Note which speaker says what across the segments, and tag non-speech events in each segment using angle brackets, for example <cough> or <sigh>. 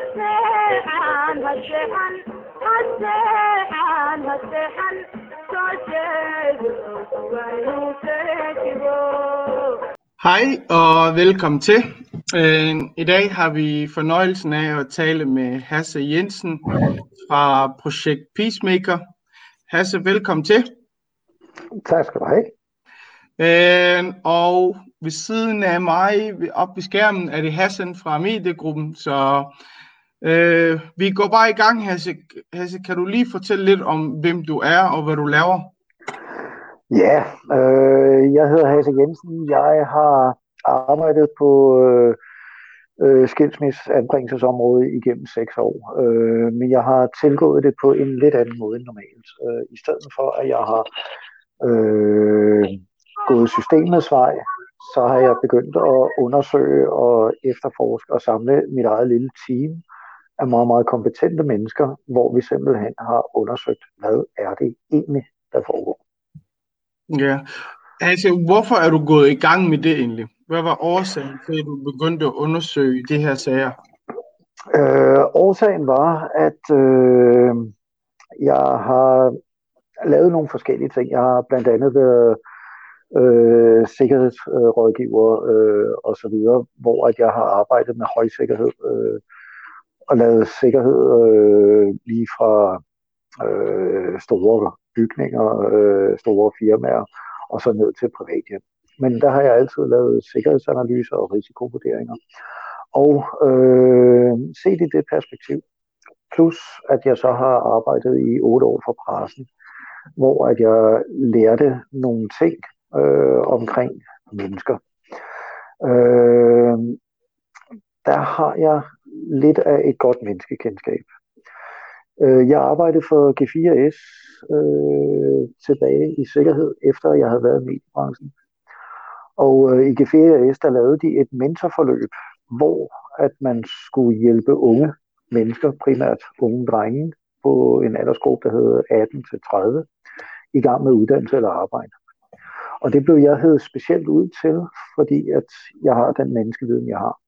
Speaker 1: هالسيحان هالسيحان هالسيحان هالسيحان
Speaker 2: Hej og velkommen til. Øh, I dag har vi fornøjelsen af at tale med Hasse Jensen fra projekt Peacemaker. Hasse, velkommen til.
Speaker 3: Tak skal du have.
Speaker 2: Øh, og ved siden af mig, op ved skærmen, er det Hassan fra mediegruppen, så øh, vi går bare i gang, Hasse. Hasse, kan du lige fortælle lidt om, hvem du er og hvad du laver?
Speaker 3: Ja, øh, jeg hedder Hasse Jensen. Jeg har arbejdet på øh, øh, igennem seks år, øh, men jeg har tilgået det på en lidt anden måde end normalt. Øh, I stedet for, at jeg har øh, gået systemets vej, så har jeg begyndt at undersøge og efterforske og samle mit eget lille team af meget, meget kompetente mennesker, hvor vi simpelthen har undersøgt, hvad er det egentlig, der foregår.
Speaker 2: Ja, altså hvorfor er du gået i gang med det egentlig? Hvad var årsagen til, at du begyndte at undersøge de her sager?
Speaker 3: Øh, årsagen var, at øh, jeg har lavet nogle forskellige ting. Jeg har blandt andet været øh, sikkerhedsrådgiver øh, og så videre, hvor at jeg har arbejdet med højsikkerhed øh, og lavet sikkerhed øh, lige fra øh, store bygninger, øh, store firmaer og så ned til privathjem. Men der har jeg altid lavet sikkerhedsanalyser og risikovurderinger. Og øh, set i det perspektiv, plus at jeg så har arbejdet i otte år for pressen, hvor at jeg lærte nogle ting øh, omkring mennesker. Øh, der har jeg lidt af et godt menneskekendskab. Øh, jeg arbejdede for G4S øh, tilbage i sikkerhed, efter jeg havde været i mediebranchen. Og øh, i G4S, der lavede de et mentorforløb, hvor at man skulle hjælpe unge mennesker, primært unge drenge, på en aldersgruppe, der hedder 18-30, i gang med uddannelse eller arbejde. Og det blev jeg hed specielt ud til, fordi at jeg har den menneskeviden, jeg har.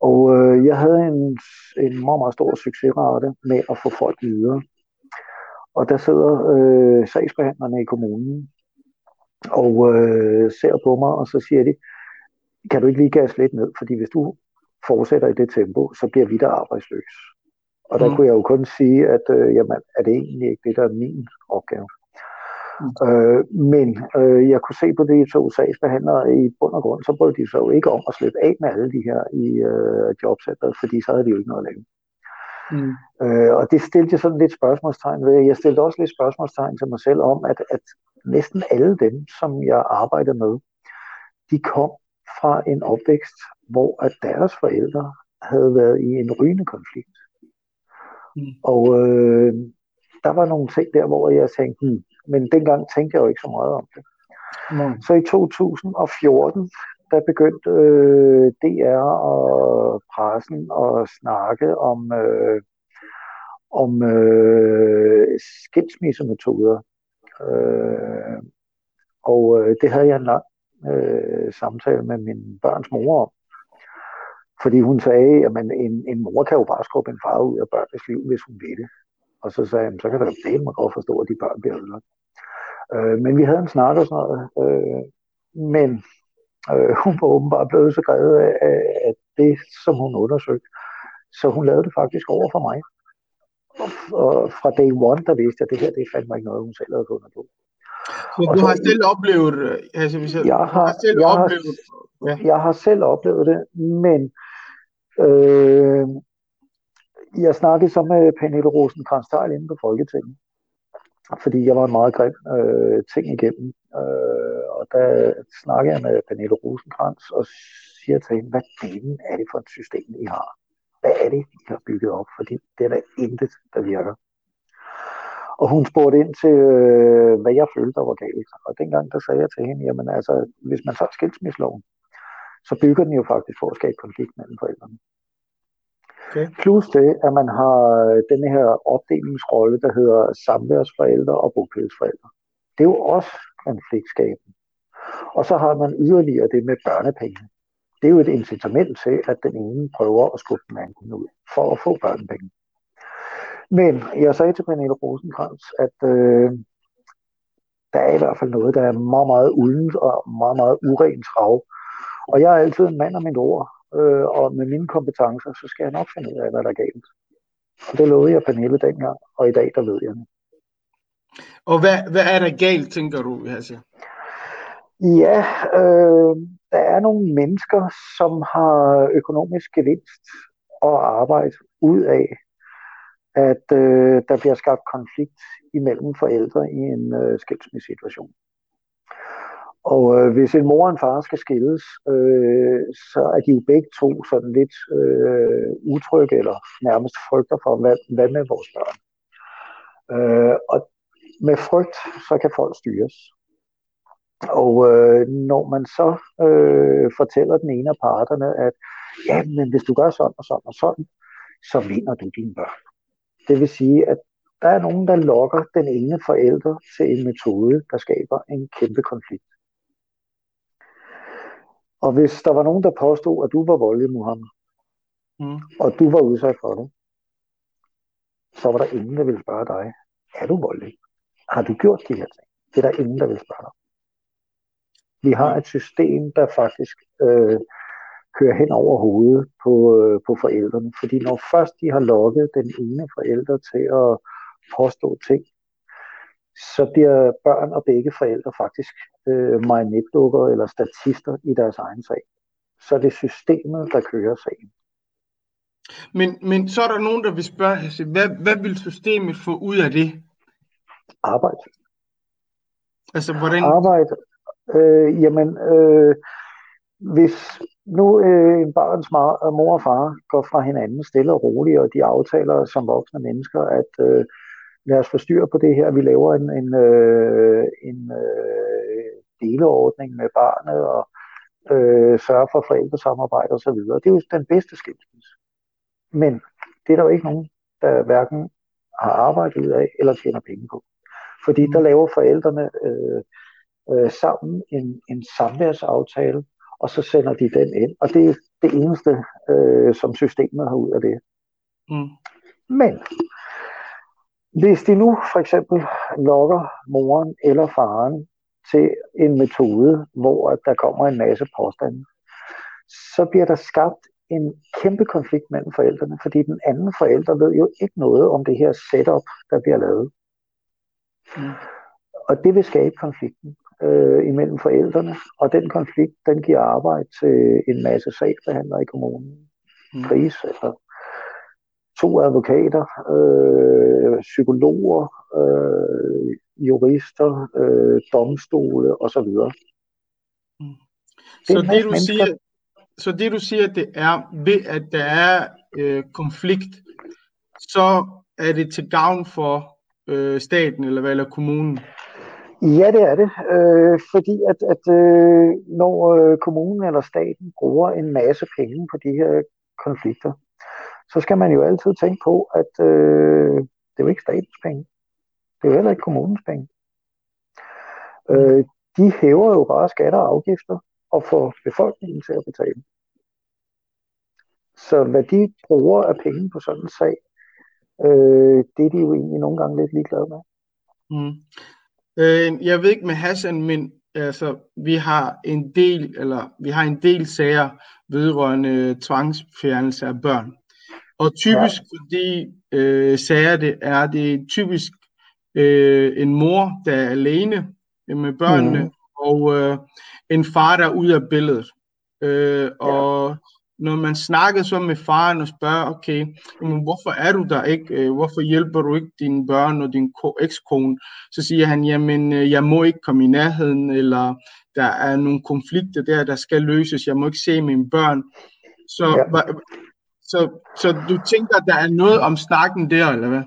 Speaker 3: Og øh, jeg havde en, en meget, meget stor succesrate med at få folk videre. Og der sidder øh, sagsbehandlerne i kommunen og øh, ser på mig, og så siger de, kan du ikke lige gasse lidt ned, fordi hvis du fortsætter i det tempo, så bliver vi der arbejdsløs. Og der mm. kunne jeg jo kun sige, at øh, jamen, er det egentlig ikke det, der er min opgave. Øh, men øh, jeg kunne se på de to sagsbehandlere i bund og grund, så brød de sig jo ikke om at slippe af med alle de her i øh, jobcentret, fordi så havde de jo ikke noget at lave. Mm. Øh, og det stillede jeg sådan lidt spørgsmålstegn ved. Jeg stillede også lidt spørgsmålstegn til mig selv om, at, at næsten alle dem, som jeg arbejder med, de kom fra en opvækst, hvor at deres forældre havde været i en rygende konflikt. Mm. Og øh, der var nogle ting der, hvor jeg tænkte, hmm, men dengang tænkte jeg jo ikke så meget om det. Mm. Så i 2014, der begyndte øh, DR og pressen at snakke om, øh, om øh, skilsmissemetoder. Øh, og øh, det havde jeg en lang øh, samtale med min børns mor om. Fordi hun sagde, at man, en, en mor kan jo bare skubbe en far ud af børnenes liv, hvis hun vil det. Og så sagde jeg, så kan der jo mig godt forstå, at de børn bliver ødelagt. Øh, men vi havde en snak og sådan noget. Øh, men øh, hun var åbenbart blevet så grædet af, af det, som hun undersøgte. Så hun lavede det faktisk over for mig. Og, fra day one, der vidste jeg, at det her, det fandt mig ikke noget, hun selv havde fundet på.
Speaker 2: Så du så, har selv oplevet, altså hvis jeg,
Speaker 3: jeg har,
Speaker 2: har selv
Speaker 3: jeg
Speaker 2: oplevet,
Speaker 3: har, ja. jeg har selv oplevet det, men øh, jeg snakkede så med Pernille rosenkrantz inde på Folketinget, fordi jeg var en meget grim øh, ting igennem. Øh, og der snakker jeg med Pernille Rosenkrantz og siger til hende, hvad delen er det for et system, I har? Hvad er det, I har bygget op? Fordi det er der intet, der virker. Og hun spurgte ind til, øh, hvad jeg følte, der var galt. Og dengang, der sagde jeg til hende, jamen altså, hvis man tager skilsmisloven, så bygger den jo faktisk for at skabe konflikt mellem forældrene. Okay. Plus det, at man har denne her opdelingsrolle, der hedder samværsforældre og bopælsforældre. Det er jo også konfliktskabende. Og så har man yderligere det med børnepenge. det er jo et incitament til, at den ene prøver at skubbe den anden ud for at få børnepenge. Men jeg sagde til Pernille Rosenkrantz, at øh, der er i hvert fald noget, der er meget, meget uldent og meget, meget urent trav. Og jeg er altid en mand af mit ord, øh, og med mine kompetencer, så skal jeg nok finde ud af, hvad der er galt. Og det lovede jeg Pernille dengang, og i dag, der ved jeg det.
Speaker 2: Og hvad, hvad er der galt, tænker du, Hasse?
Speaker 3: Ja, øh, der er nogle mennesker, som har økonomisk gevinst og arbejde ud af, at øh, der bliver skabt konflikt imellem forældre i en øh, skilsmissesituation. Og øh, hvis en mor og en far skal skilles, øh, så er de jo begge to sådan lidt øh, utrygge eller nærmest frygter for, hvad, hvad med vores børn. Øh, og med frygt, så kan folk styres. Og øh, når man så øh, fortæller den ene af parterne, at ja, men hvis du gør sådan og sådan og sådan, så vinder du dine børn. Det vil sige, at der er nogen, der lokker den ene forælder til en metode, der skaber en kæmpe konflikt. Og hvis der var nogen, der påstod, at du var voldelig, Muhammed, mm. og du var udsat for det, så var der ingen, der ville spørge dig, er du voldelig? Har du gjort de her ting? Det er der ingen, der vil spørge dig. Vi har et system, der faktisk øh, kører hen over hovedet på, øh, på forældrene. Fordi når først de har lukket den ene forælder til at påstå ting, så bliver børn og begge forældre faktisk øh, marionetdukker eller statister i deres egen sag. Så det er systemet, der kører sagen.
Speaker 2: Men, men så er der nogen, der vil spørge, altså, hvad, hvad vil systemet få ud af det?
Speaker 3: Arbejde.
Speaker 2: Altså, hvordan?
Speaker 3: Arbejde. Øh, jamen, øh, hvis nu øh, en barns mor og far går fra hinanden stille og roligt, og de aftaler som voksne mennesker, at øh, lad os få styr på det her, vi laver en, en, øh, en øh, deleordning med barnet, og øh, sørger for forældresamarbejde osv. Det er jo den bedste skilsmisse. Men det er der jo ikke nogen, der hverken har arbejdet ud af, eller tjener penge på. Fordi der laver forældrene øh, øh, sammen en, en samværsaftale, og så sender de den ind. Og det er det eneste, øh, som systemet har ud af det. Mm. Men hvis de nu for eksempel lokker moren eller faren til en metode, hvor der kommer en masse påstande, så bliver der skabt en kæmpe konflikt mellem forældrene, fordi den anden forælder ved jo ikke noget om det her setup, der bliver lavet. Mm. Og det vil skabe konflikten øh, imellem forældrene, og den konflikt, den giver arbejde til en masse sagsbehandlere i kommunen. Mm. Pris, eller to advokater, øh, psykologer, øh, jurister, øh, domstole osv.
Speaker 2: Mm. Så det, du siger, så det du siger, det er ved at der er øh, konflikt, så er det til gavn for øh, staten eller hvad, eller kommunen?
Speaker 3: Ja, det er det. Øh, fordi at, at øh, når øh, kommunen eller staten bruger en masse penge på de her konflikter, så skal man jo altid tænke på, at øh, det er jo ikke statens penge. Det er jo heller ikke kommunens penge. Øh, de hæver jo bare skatter og afgifter og får befolkningen til at betale. Så hvad de bruger af penge på sådan en sag, øh, det er de jo egentlig nogle gange lidt ligeglade med. Mm.
Speaker 2: Øh, jeg ved ikke med Hassan, men altså, vi har en del, eller vi har en del sager vedrørende tvangsfjernelse af børn. Og typisk ja. for de øh, sager, det er det typisk øh, en mor, der er alene med børnene, mm. og øh, en far, der er ude af billedet. Øh, og når man snakker så med faren og spørger, okay, men hvorfor er du der ikke? Øh, hvorfor hjælper du ikke dine børn og din ekskone? Så siger han, jamen, øh, jeg må ikke komme i nærheden, eller der er nogle konflikter der, der skal løses. Jeg må ikke se mine børn. Så, ja. Så, så du tænker, der er noget om snakken der, eller hvad?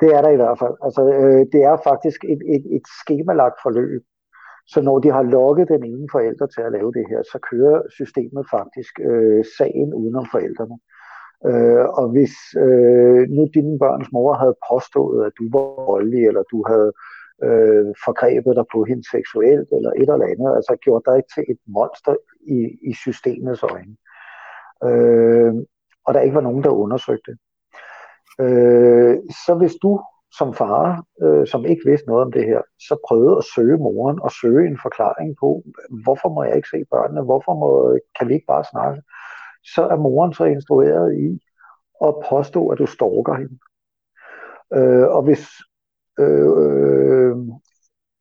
Speaker 3: Det er der i hvert fald. Altså, øh, det er faktisk et, et, et skemalagt forløb. Så når de har lukket den ene forælder til at lave det her, så kører systemet faktisk øh, sagen udenom forældrene. Øh, og hvis øh, nu dine børns mor havde påstået, at du var voldelig, eller du havde øh, forgrebet dig på hende seksuelt eller et eller andet, altså gjort dig til et monster i, i systemets øjne. Øh, og der ikke var nogen, der undersøgte. Øh, så hvis du som far, øh, som ikke vidste noget om det her, så prøvede at søge moren og søge en forklaring på, hvorfor må jeg ikke se børnene, hvorfor må, kan vi ikke bare snakke, så er moren så instrueret i at påstå, at du stalker hende. Øh, og hvis øh, øh,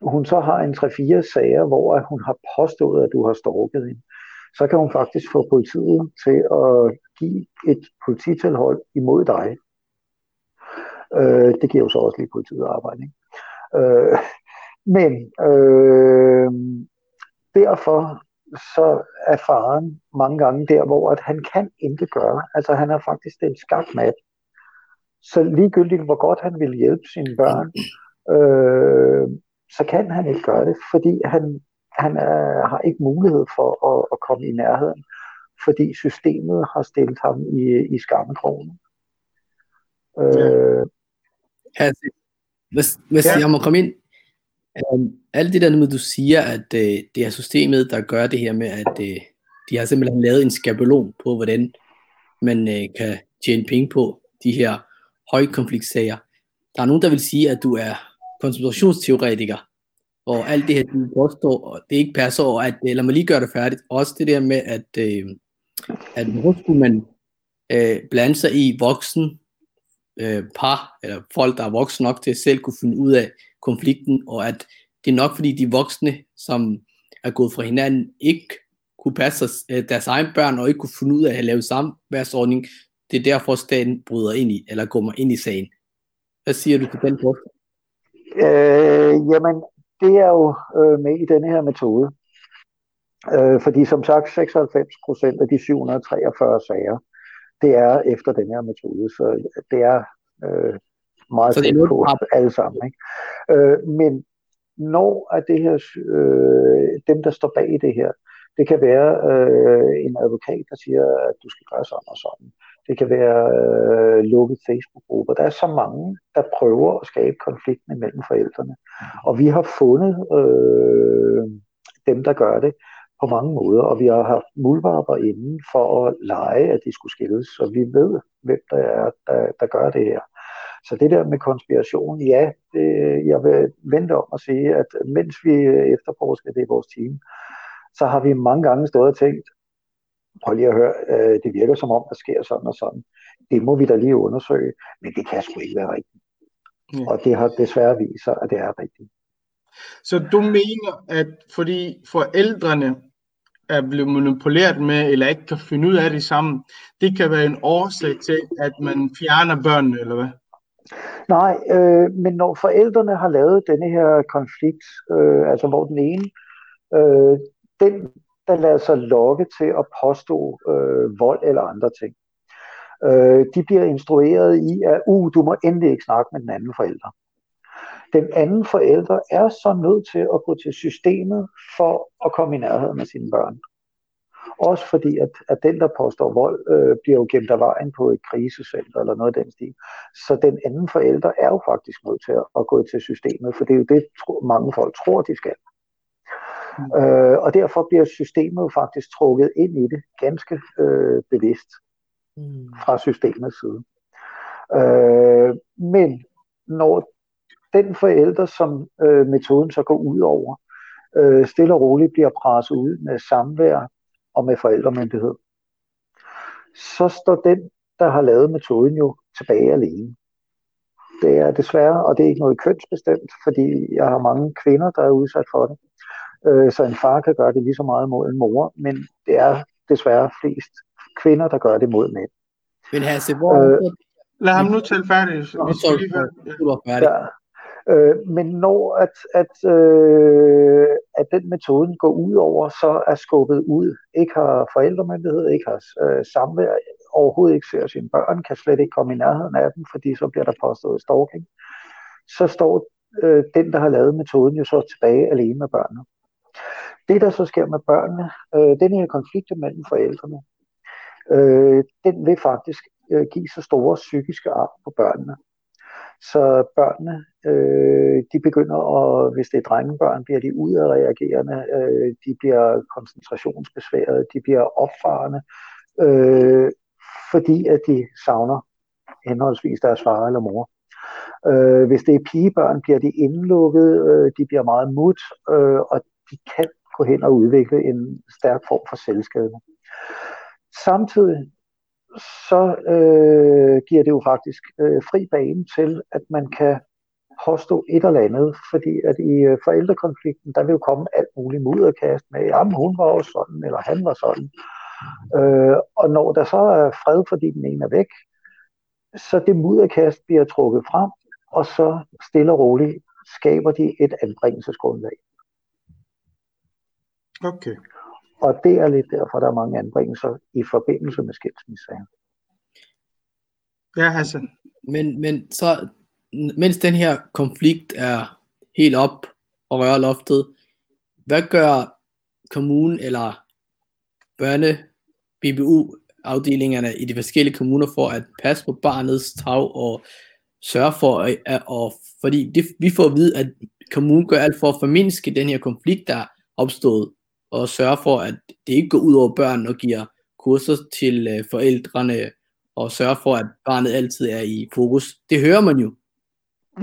Speaker 3: hun så har en 3-4 sager, hvor hun har påstået, at du har stalket hende, så kan hun faktisk få politiet til at give et polititilhold imod dig. Øh, det giver jo så også lige politiet arbejde. Ikke? Øh, men øh, derfor så er faren mange gange der, hvor at han kan intet gøre. Altså han er faktisk en skakmat. Så ligegyldigt hvor godt han vil hjælpe sine børn, øh, så kan han ikke gøre det, fordi han, han er, har ikke mulighed for at, at komme i nærheden, fordi systemet har stillet ham i, i skammekrogen.
Speaker 4: Øh, Altså, hvis, hvis ja. jeg må komme ind, um, alt det der med, du siger, at uh, det er systemet, der gør det her med, at uh, de har simpelthen lavet en skabelon på, hvordan man uh, kan tjene penge på de her højkonfliktsager. Der er nogen, der vil sige, at du er konspirationsteoretiker, og alt det her, du påstår, og det ikke passer over, at, lad mig lige gøre det færdigt, også det der med, at, uh, at hvor skulle man uh, blande sig i voksen øh, par, eller folk, der er voksne nok til at selv kunne finde ud af konflikten, og at det er nok fordi de voksne, som er gået fra hinanden, ikke kunne passe øh, deres egen børn, og ikke kunne finde ud af at lave samværsordning. Det er derfor, staten bryder ind i, eller går ind i sagen. Hvad siger du til den forskel?
Speaker 3: Øh, jamen, det er jo øh, med i denne her metode. Øh, fordi som sagt, 96 procent af de 743 sager, det er efter den her metode, så det er øh, meget så det er på alle sammen. Ikke? Øh, men når er det her, øh, dem der står bag det her, det kan være øh, en advokat, der siger, at du skal gøre sådan og sådan. Det kan være øh, lukket Facebook-grupper. Der er så mange, der prøver at skabe konflikten mellem forældrene. Og vi har fundet øh, dem, der gør det på mange måder, og vi har haft muldvarper inden for at lege, at de skulle skilles, så vi ved, hvem der er, der, der gør det her. Så det der med konspiration, ja, det, jeg vil vente om at sige, at mens vi efterforsker det i vores team, så har vi mange gange stået og tænkt, prøv lige at høre, øh, det virker som om, der sker sådan og sådan. Det må vi da lige undersøge, men det kan sgu ikke være rigtigt. Ja. Og det har desværre vist sig, at det er rigtigt.
Speaker 2: Så du mener, at fordi forældrene er blevet manipuleret med, eller ikke kan finde ud af det sammen, det kan være en årsag til, at man fjerner børnene, eller hvad?
Speaker 3: Nej, øh, men når forældrene har lavet denne her konflikt, øh, altså hvor den ene, øh, den der lader sig lokke til at påstå øh, vold eller andre ting, øh, de bliver instrueret i, at uh, du må endelig ikke snakke med den anden forælder. Den anden forælder er så nødt til at gå til systemet for at komme i nærhed med sine børn. Også fordi, at, at den, der påstår vold, øh, bliver jo gemt af vejen på et krisecenter eller noget af den stil. Så den anden forælder er jo faktisk nødt til at, at gå til systemet, for det er jo det, mange folk tror, de skal. Mm. Øh, og derfor bliver systemet jo faktisk trukket ind i det ganske øh, bevidst mm. fra systemets side. Øh, men når den forælder, som øh, metoden så går ud over, øh, stille og roligt bliver presset ud med samvær og med forældremyndighed, så står den, der har lavet metoden jo tilbage alene. Det er desværre, og det er ikke noget kønsbestemt, fordi jeg har mange kvinder, der er udsat for det. Øh, så en far kan gøre det lige så meget mod en mor, men det er desværre flest kvinder, der gør det mod mænd.
Speaker 4: Men Hasse, hvor...
Speaker 2: Øh, Lad ham nu tale færdig. Vi
Speaker 4: skal lige Ja.
Speaker 3: Øh, men når at, at, øh, at den metoden går ud over, så er skubbet ud, ikke har forældremyndighed, ikke har øh, samvær, overhovedet ikke ser sine børn, kan slet ikke komme i nærheden af dem, fordi så bliver der påstået stalking, så står øh, den, der har lavet metoden, jo så tilbage alene med børnene. Det, der så sker med børnene, øh, den her konflikt mellem forældrene, øh, den vil faktisk øh, give så store psykiske ar på børnene, Så børnene, øh, de begynder at, hvis det er drengebørn, bliver de udadreagerende, øh, de bliver koncentrationsbesværede, de bliver opfarende, øh, fordi at de savner henholdsvis deres far eller mor. Øh, hvis det er pigebørn, bliver de indlukket, øh, de bliver meget mut, øh, og de kan gå hen og udvikle en stærk form for selvskade. Samtidig så øh, giver det jo faktisk øh, fri bane til, at man kan påstå et eller andet, fordi at i øh, forældrekonflikten, der vil jo komme alt muligt mudderkast med, jamen hun var jo sådan, eller han var sådan. Øh, og når der så er fred, fordi den ene er væk, så det mudderkast bliver trukket frem, og så stille og roligt skaber de et anbringelsesgrundlag.
Speaker 2: Okay.
Speaker 3: Og det er lidt derfor, der er mange anbringelser i forbindelse med skilsmissesager.
Speaker 2: Ja, Hassan.
Speaker 4: Men, men så, mens den her konflikt er helt op og rører loftet, hvad gør kommunen eller børne BBU afdelingerne i de forskellige kommuner for at passe på barnets tag og sørge for, at, at, at fordi det, vi får at vide, at kommunen gør alt for at formindske den her konflikt, der er opstået, og sørge for, at det ikke går ud over børn og giver kurser til øh, forældrene, og sørge for, at barnet altid er i fokus. Det hører man jo.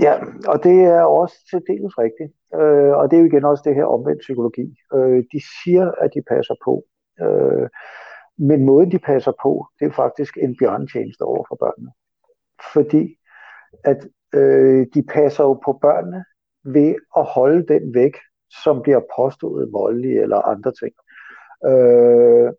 Speaker 3: Ja, og det er også til dels rigtigt. Øh, og det er jo igen også det her omvendt psykologi. Øh, de siger, at de passer på. Øh, men måden de passer på, det er faktisk en bjørnetjeneste over for børnene. Fordi at øh, de passer jo på børnene ved at holde den væk, som bliver påstået voldelig eller andre ting. Øh,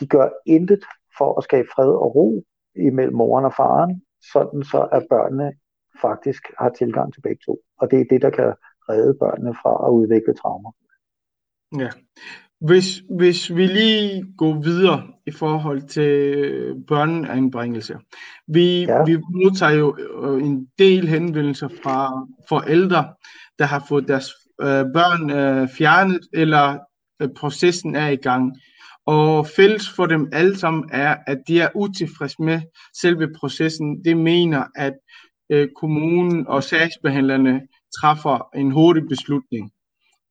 Speaker 3: de gør intet for at skabe fred og ro imellem moren og faren, sådan så at børnene faktisk har tilgang til begge to. Og det er det, der kan redde børnene fra at udvikle traumer.
Speaker 2: Ja. Hvis, hvis vi lige går videre i forhold til børneanbringelse. Vi, ja. vi modtager jo øh, en del henvendelser fra forældre, der har fået deres øh, børn øh, fjernet, eller øh, processen er i gang. Og fælles for dem alle sammen er, at de er utilfredse med selve processen. Det mener, at øh, kommunen og sagsbehandlerne træffer en hurtig beslutning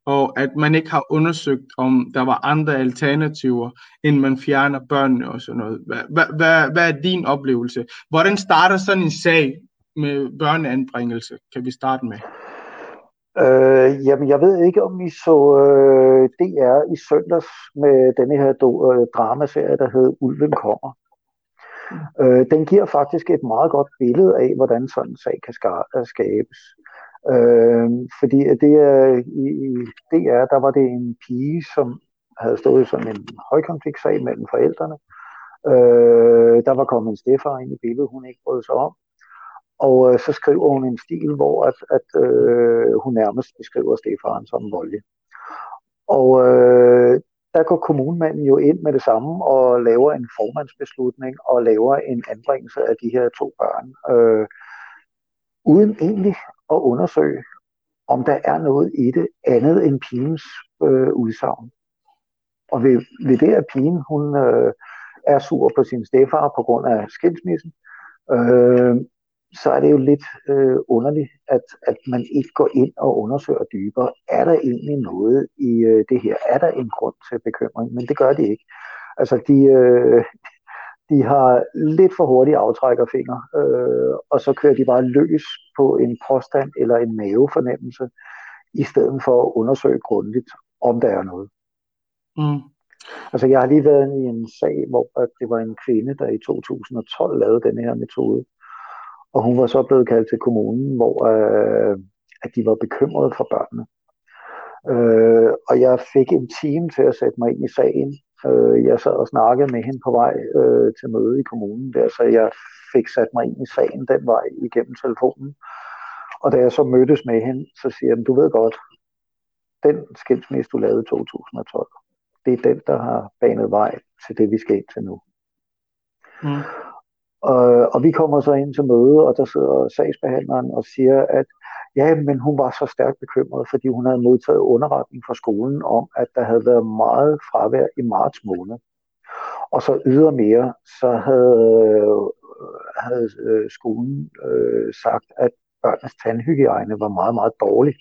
Speaker 2: og at man ikke har undersøgt, om der var andre alternativer, end man fjerner børnene og sådan noget. Hvad, hvad, hvad er din oplevelse? Hvordan starter sådan en sag med børneanbringelse? Kan vi starte med?
Speaker 3: Øh, jamen, jeg ved ikke, om I så øh, DR i søndags med denne her do, øh, dramaserie, der hedder Ulven kommer. Øh, den giver faktisk et meget godt billede af, hvordan sådan en sag kan skabes. Øh, fordi det er, i, i DR, der var det en pige, som havde stået i sådan en højkonfliktsag mellem forældrene. Øh, der var kommet en stefar ind i billedet, hun ikke brød sig om. Og øh, så skriver hun en stil, hvor at, at øh, hun nærmest beskriver stefaren som voldelig. Og øh, der går kommunmanden jo ind med det samme og laver en formandsbeslutning og laver en anbringelse af de her to børn. Øh, uden egentlig at undersøge, om der er noget i det andet end pigens øh, udsagn. Og ved, ved det, at pigen hun, øh, er sur på sin stefar på grund af skilsmissen, øh, så er det jo lidt øh, underligt, at, at man ikke går ind og undersøger dybere. Er der egentlig noget i øh, det her? Er der en grund til bekymring? Men det gør de ikke. Altså, de, øh, de har lidt for hurtige aftrækkerfinger, øh, og så kører de bare løs på en påstand eller en mavefornemmelse, i stedet for at undersøge grundigt, om der er noget. Mm. Altså, jeg har lige været i en sag, hvor det var en kvinde, der i 2012 lavede den her metode, og hun var så blevet kaldt til kommunen, hvor øh, at de var bekymrede for børnene. Øh, og jeg fik en time til at sætte mig ind i sagen, Øh, jeg sad og snakkede med hende på vej øh, til møde i kommunen der, så jeg fik sat mig ind i sagen den vej igennem telefonen. Og da jeg så mødtes med hende, så siger jeg, du ved godt, den skilsmisse, du lavede i 2012, det er den, der har banet vej til det, vi skal ind til nu. Mm. Og, og vi kommer så ind til møde, og der sidder sagsbehandleren og siger, at Ja, men hun var så stærkt bekymret, fordi hun havde modtaget underretning fra skolen om, at der havde været meget fravær i marts måned. Og så ydermere, så havde, havde øh, skolen øh, sagt, at børnenes tandhygiejne var meget, meget dårlig.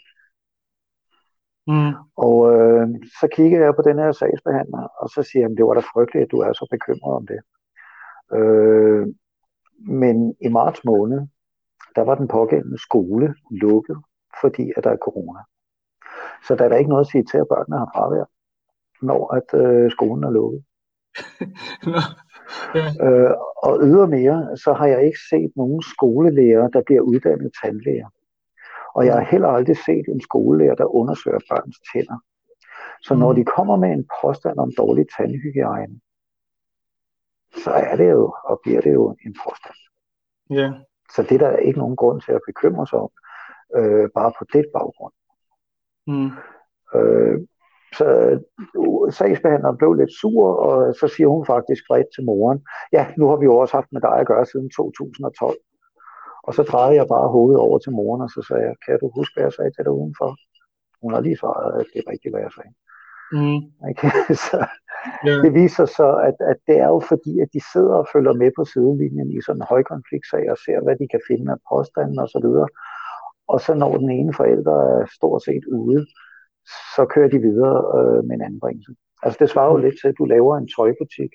Speaker 2: Mm.
Speaker 3: Og øh, så kigger jeg på den her sagsbehandler, og så siger han, det var da frygteligt, at du er så bekymret om det. Øh, men i marts måned, der var den pågældende skole lukket, fordi at der er corona. Så der er der ikke noget at sige til, at børnene har fravær, når at øh, skolen er lukket. <laughs>
Speaker 2: Nå. Ja.
Speaker 3: Øh, og ydermere, så har jeg ikke set nogen skolelærer, der bliver uddannet tandlæger. Og jeg har heller aldrig set en skolelærer, der undersøger børns tænder. Så når
Speaker 2: Mm.
Speaker 3: de kommer med en påstand om dårlig tandhygiejne, så er det jo, og bliver det jo en påstand.
Speaker 2: Ja.
Speaker 3: Så det er der ikke nogen grund til at bekymre sig om, øh, bare på det baggrund.
Speaker 2: Mm.
Speaker 3: Øh, så øh, sagsbehandleren blev lidt sur, og så siger hun faktisk bredt til moren, ja, nu har vi jo også haft med dig at gøre siden 2012. Og så drejede jeg bare hovedet over til moren, og så sagde jeg, kan du huske, hvad jeg sagde til dig udenfor? Hun har lige svaret, at det er rigtigt, hvad jeg sagde.
Speaker 2: Mm.
Speaker 3: Ikke? <laughs> så
Speaker 2: Ja.
Speaker 3: det viser så, at, at det er jo fordi, at de sidder og følger med på sidelinjen i sådan en højkonfliktsag og ser, hvad de kan finde af påstanden og så videre. Og så når den ene forælder er stort set ude, så kører de videre øh, med en anbringelse. Altså det svarer jo lidt til, at du laver en tøjbutik,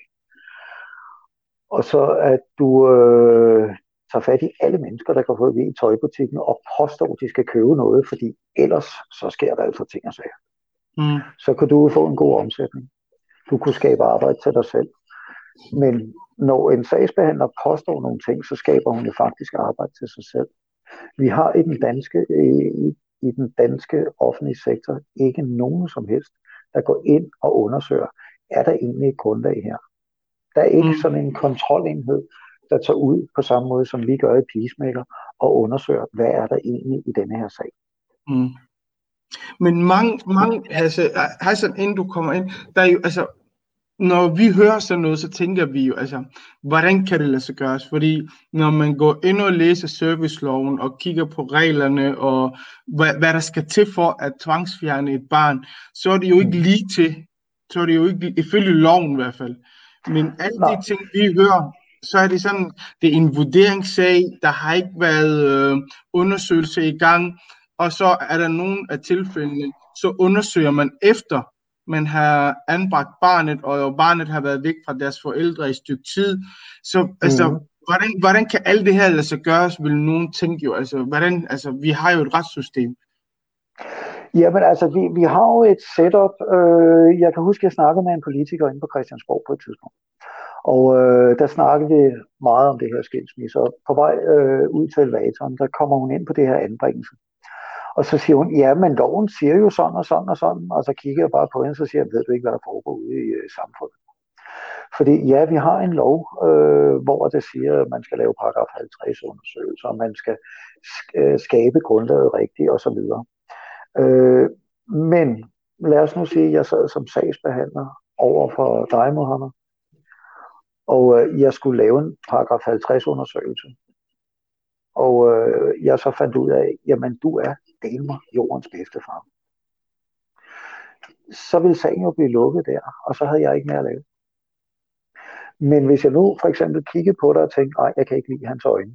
Speaker 3: og så at du øh, tager fat i alle mennesker, der kan få i tøjbutikken og påstår, at de skal købe noget, fordi ellers så sker der altså ting og sager.
Speaker 2: Mm.
Speaker 3: Så kan du få en god omsætning. Du kunne skabe arbejde til dig selv. Men når en sagsbehandler påstår nogle ting, så skaber hun jo faktisk arbejde til sig selv. Vi har i den danske, i, i den danske offentlige sektor ikke nogen som helst, der går ind og undersøger, er der egentlig et grundlag her? Der er ikke
Speaker 2: Mm.
Speaker 3: sådan en kontrolenhed, der tager ud på samme måde, som vi gør i Peacemaker, og undersøger, hvad er der egentlig i denne her sag.
Speaker 2: Mm. Men mange, mange altså, Hassan, inden du kommer ind, der er jo, altså, når vi hører sådan noget, så tænker vi jo, altså, hvordan kan det lade sig gøres? Fordi når man går ind og læser serviceloven og kigger på reglerne og hvad, hvad der skal til for at tvangsfjerne et barn, så er det jo ikke lige til, så er det jo ikke ifølge loven i hvert fald. Men alle de ting, vi hører, så er det sådan, det er en vurderingssag, der har ikke været øh, undersøgelse i gang, og så er der nogle af tilfældene, så undersøger man efter, man har anbragt barnet, og barnet har været væk fra deres forældre i et stykke tid. Så altså,
Speaker 3: Mhm.
Speaker 2: hvordan, hvordan kan alt det her lade sig gøres, vil nogen tænke jo. Altså, hvordan, altså, vi har jo et retssystem.
Speaker 3: Jamen altså, vi, vi har jo et setup. Øh, jeg kan huske, at jeg snakkede med en politiker inde på Christiansborg på et tidspunkt. Og øh, der snakkede vi meget om det her skilsmisse. Og på vej øh, ud til elevatoren, der kommer hun ind på det her anbringelse. Og så siger hun, ja, men loven siger jo sådan og sådan og sådan. Og så kigger jeg bare på hende, så siger jeg, ved du ikke, hvad der foregår ude i øh, samfundet? Fordi ja, vi har en lov, øh, hvor det siger, at man skal lave paragraf 50 undersøgelser, og man skal sk- øh, skabe grundlaget rigtigt osv. Øh, men lad os nu sige, at jeg sad som sagsbehandler over for dig, Mohammed, og øh, jeg skulle lave en paragraf 50 undersøgelse. Og øh, jeg så fandt ud af, jamen du er del mig jordens bedste far. Så ville sagen jo blive lukket der, og så havde jeg ikke mere at lave. Men hvis jeg nu for eksempel kiggede på dig og tænkte, nej, jeg kan ikke lide hans øjne.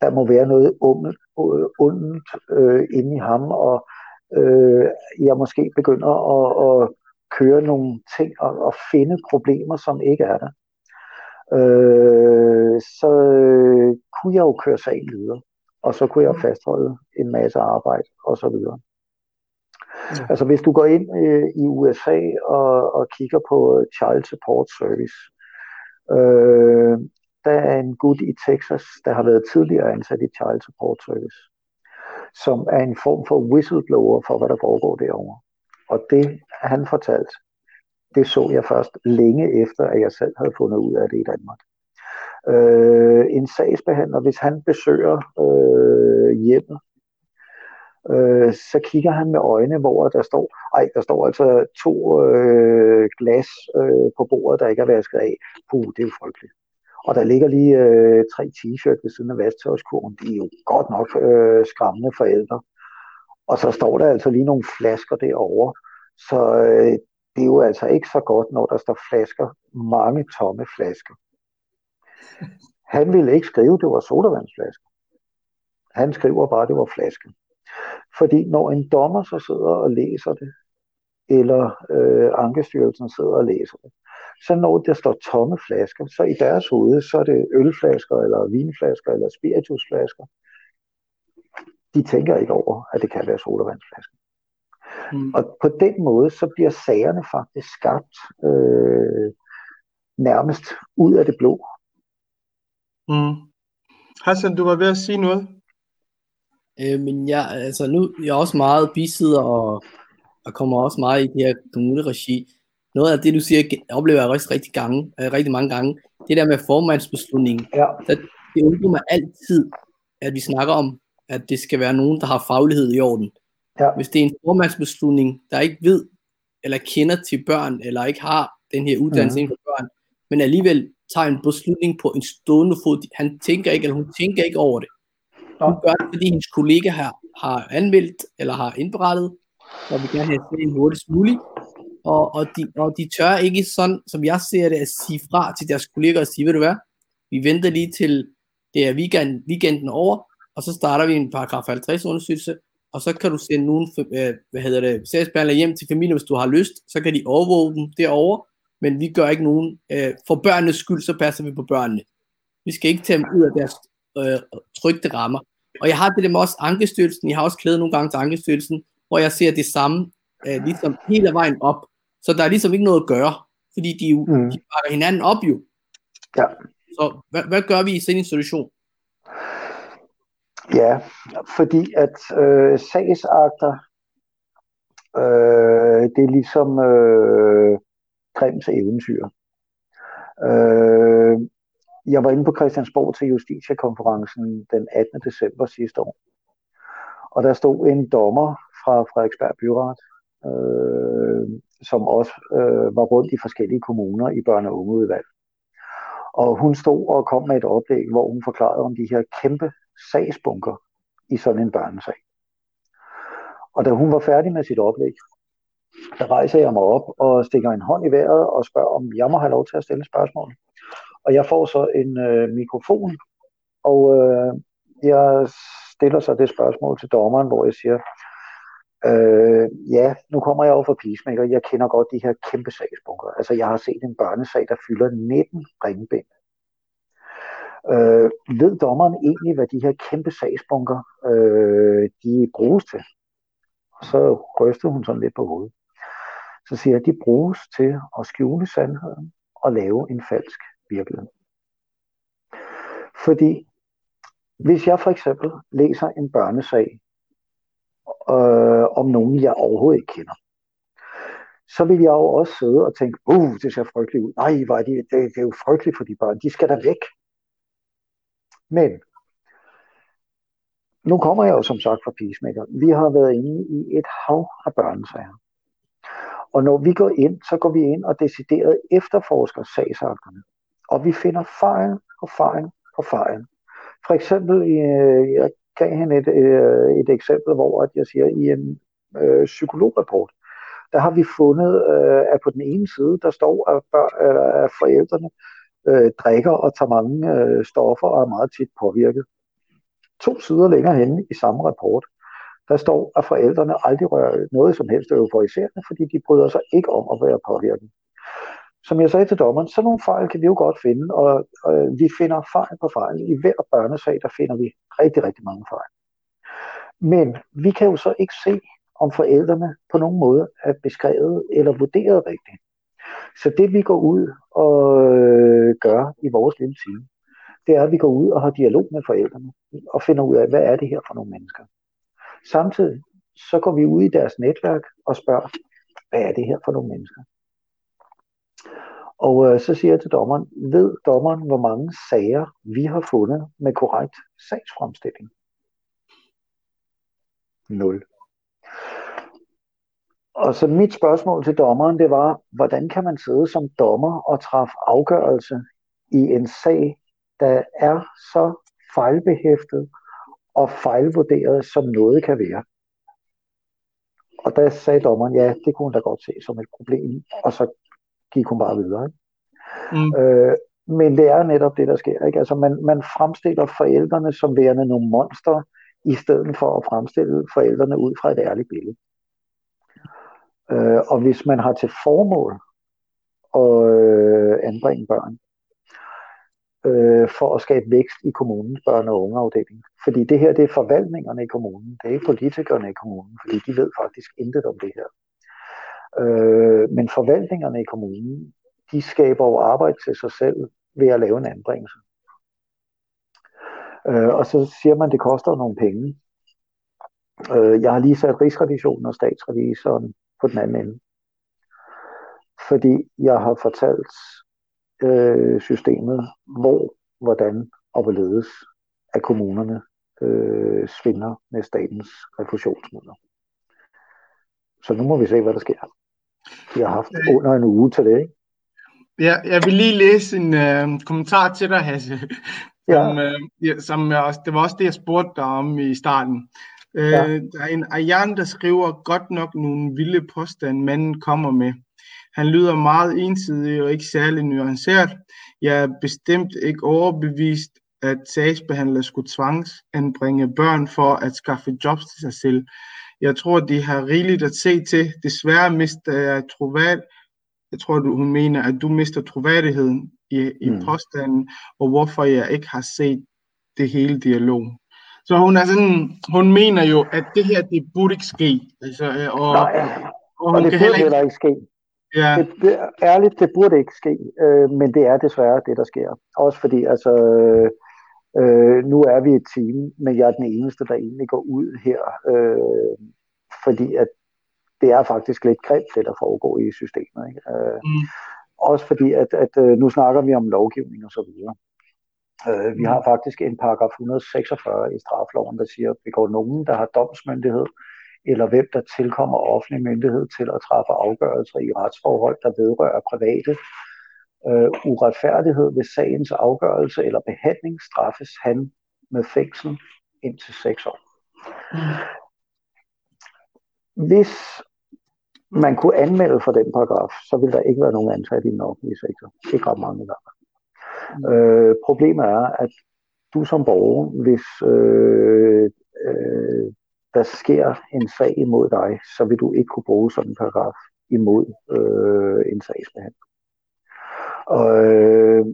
Speaker 3: Der må være noget ondt, ondt øh, inde i ham, og øh, jeg måske begynder at, at køre nogle ting og, og finde problemer, som ikke er der. Øh, så øh, kunne jeg jo køre sagen videre, og så kunne jeg fastholde en masse arbejde og så videre.
Speaker 2: Ja.
Speaker 3: Altså hvis du går ind øh, i USA og, og kigger på Child Support Service, øh, der er en gut i Texas, der har været tidligere ansat i Child Support Service, som er en form for whistleblower for, hvad der foregår derovre. Og det, han fortalte, det så jeg først længe efter, at jeg selv havde fundet ud af det i Danmark. Øh, en sagsbehandler, hvis han besøger øh, hjemmet, øh, så kigger han med øjne, hvor der står, ej, der står altså to øh, glas øh, på bordet, der ikke er vasket af. Puh, det er jo frygteligt. Og der ligger lige øh, tre t-shirt ved siden af vasktøjskurven. Det er jo godt nok øh, skræmmende forældre. Og så står der altså lige nogle flasker derovre. Så øh, det er jo altså ikke så godt, når der står flasker, mange tomme flasker. Han ville ikke skrive, det var sodavandsflasker. Han skriver bare, det var flaske. Fordi når en dommer så sidder og læser det, eller øh, Ankestyrelsen sidder og læser det, så når der står tomme flasker, så i deres hoved, så er det ølflasker, eller vinflasker, eller spiritusflasker. De tænker ikke over, at det kan være sodavandsflasker. Mm. Og på den måde, så bliver sagerne faktisk skabt øh, nærmest ud af det blå.
Speaker 2: Mm. Hassan, du var ved at sige noget?
Speaker 4: Øh, men jeg, altså nu, jeg er også meget bisider og, og kommer også meget i det her kommuneregi. Noget af det, du siger, oplever jeg rigtig, rigtig, gange, øh, rigtig mange gange. Det der med formandsbeslutningen.
Speaker 3: Ja.
Speaker 4: Der, det undrer mig altid, at vi snakker om, at det skal være nogen, der har faglighed i orden.
Speaker 3: Ja.
Speaker 4: Hvis det er en formandsbeslutning, der ikke ved, eller kender til børn, eller ikke har den her uddannelse mm. inden for børn, men alligevel tager en beslutning på en stående fod. Han tænker ikke, eller hun tænker ikke over det. Hun gør det, fordi hendes kollega har, har anmeldt, eller har indberettet, og vi gerne have det hurtigst muligt. Og, og, de, og de tør ikke sådan, som jeg ser det, at sige fra til deres kolleger og sige, ved du hvad, vi venter lige til det er weekend, weekenden over, og så starter vi en paragraf 50 undersøgelse, og så kan du sende nogen, øh, hvad hedder det, sagsbehandler hjem til familien, hvis du har lyst, så kan de overvåge dem derovre, men vi gør ikke nogen, øh, for børnenes skyld, så passer vi på børnene. Vi skal ikke tage dem ud af deres øh, trygte rammer. Og jeg har det der med også Ankestyrelsen, jeg har også klædet nogle gange til Ankestyrelsen, hvor jeg ser det samme, øh, ligesom hele vejen op. Så der er ligesom ikke noget at gøre, fordi de, jo, mm. de bakker hinanden op jo.
Speaker 3: Ja.
Speaker 4: Så hvad, hvad gør vi i sådan en situation?
Speaker 3: Ja, fordi at øh, sagsakter, øh, det er ligesom øh, Grims eventyr. Øh, jeg var inde på Christiansborg til Justitia-konferencen den 18. december sidste år. Og der stod en dommer fra Frederiksberg Byret, øh, som også øh, var rundt i forskellige kommuner i børne- og ungeudvalg. Og hun stod og kom med et oplæg, hvor hun forklarede om de her kæmpe sagsbunker i sådan en børnesag. Og da hun var færdig med sit oplæg, der rejser jeg mig op og stikker en hånd i vejret og spørger, om jeg må have lov til at stille spørgsmål. Og jeg får så en øh, mikrofon, og øh, jeg stiller så det spørgsmål til dommeren, hvor jeg siger, øh, ja, nu kommer jeg over for Peacemaker, jeg kender godt de her kæmpe sagsbunker. Altså, jeg har set en børnesag, der fylder 19 ringbind. Øh, ved dommeren egentlig, hvad de her kæmpe sagsbunker, øh, de bruges til? Og så rystede hun sådan lidt på hovedet. Så siger jeg, at de bruges til at skjule sandheden og lave en falsk virkelighed. Fordi hvis jeg for eksempel læser en børnesag øh, om nogen, jeg overhovedet ikke kender, så vil jeg jo også sidde og tænke, uh, det ser frygteligt ud. Nej, hvor er de, det, det er jo frygteligt for de børn. De skal da væk. Men nu kommer jeg jo som sagt fra Peacemaker. Vi har været inde i et hav af børnesager. Og når vi går ind, så går vi ind og decideret efterforsker sagsakterne. Og vi finder fejl på fejl på fejl. For eksempel, jeg gav hende et, øh, et eksempel, hvor at jeg siger, i en øh, psykolograpport, der har vi fundet, øh, at på den ene side, der står, at, bør, øh, at forældrene øh, drikker og tager mange øh, stoffer og er meget tit påvirket. To sider længere henne i samme rapport, der står, at forældrene aldrig rører noget som helst euforiserende, fordi de bryder sig ikke om at være påvirket. Som jeg sagde til dommeren, så nogle fejl kan vi jo godt finde, og øh, vi finder fejl på fejl. I hver børnesag, der finder vi rigtig, rigtig mange fejl. Men vi kan jo så ikke se, om forældrene på nogen måde er beskrevet eller vurderet rigtigt. Så det vi går ud og øh, gør i vores lille team, det er, at vi går ud og har dialog med forældrene og finder ud af, hvad er det her for nogle mennesker. Samtidig så går vi ud i deres netværk og spørger, hvad er det her for nogle mennesker? Og øh, så siger jeg til dommeren, ved dommeren, hvor mange sager vi har fundet med korrekt sagsfremstilling? 0. Og så mit spørgsmål til dommeren, det var, hvordan kan man sidde som dommer og træffe afgørelse i en sag, der er så fejlbehæftet og fejlvurderet, som noget kan være. Og der sagde dommeren, ja, det kunne hun da godt se som et problem, og så gik hun bare videre. Ikke? Mm. Øh, men det er netop det, der sker. Ikke? Altså man, man fremstiller forældrene som værende nogle monster, i stedet for at fremstille forældrene ud fra et ærligt billede. Øh, og hvis man har til formål at øh, anbringe børn, øh, for at skabe vækst i kommunens børne- og ungeafdeling. Fordi det her, det er forvaltningerne i kommunen, det er ikke politikerne i kommunen, fordi de ved faktisk intet om det her. Øh, men forvaltningerne i kommunen, de skaber jo arbejde til sig selv ved at lave en anbringelse. Øh, og så siger man, at det koster nogle penge. Øh, jeg har lige sat Rigsrevisionen og statsrevisoren på den anden ende. Fordi jeg har fortalt øh, systemet, hvor, hvordan og hvorledes at kommunerne øh, svinder med statens refusionsmidler. Så nu må vi se, hvad der sker. Vi har haft under en uge til det, ikke?
Speaker 2: Ja, jeg vil lige læse en øh, kommentar til dig, Hasse. Som,
Speaker 3: Ja.
Speaker 2: øh, ja, som jeg også, det var også det, jeg spurgte dig om i starten. Øh,
Speaker 3: Ja.
Speaker 2: Der er en Ayan, der skriver godt nok nogle vilde påstande, manden kommer med. Han lyder meget ensidig og ikke særlig nuanceret. Jeg er bestemt ikke overbevist, at sagsbehandlere skulle tvangsanbringe børn for at skaffe jobs til sig selv. Jeg tror, de har rigeligt at se til. Desværre mister jeg troværd. Jeg tror, du, hun mener, at du mister troværdigheden i, i
Speaker 3: Mm.
Speaker 2: mm. påstanden, og hvorfor jeg ikke har set det hele dialog. Så hun er sådan, hun mener jo, at det her, det burde ikke ske. Altså, øh, og,
Speaker 3: Nej,
Speaker 2: og
Speaker 3: og det burde
Speaker 2: heller ikke,
Speaker 3: ikke ske.
Speaker 2: ja,
Speaker 3: Det, det, ærligt, det burde ikke ske, øh, men det er desværre det, der sker. Også fordi, altså, øh, nu er vi et team, men jeg er den eneste, der egentlig går ud her, øh, fordi at det er faktisk lidt grimt, det der foregår i systemet. Ikke? Øh,
Speaker 2: mm,
Speaker 3: også fordi, at, at øh, nu snakker vi om lovgivning og så videre. Øh, vi har faktisk en paragraf 146 i strafloven, der siger, at begår nogen, der har domsmyndighed, eller hvem der tilkommer offentlig myndighed til at træffe afgørelser i retsforhold, der vedrører private øh, uretfærdighed ved sagens afgørelse eller behandling, straffes han med fængsel indtil 6 år. Hvis man kunne anmelde for den paragraf, så ville der ikke være nogen ansat i den offentlige sektor. Ikke ret mange i hvert fald. Øh, problemet er, at du som borger, hvis øh, øh, der sker en sag imod dig, så vil du ikke kunne bruge sådan en paragraf imod øh, en sagsbehandling. Og øh,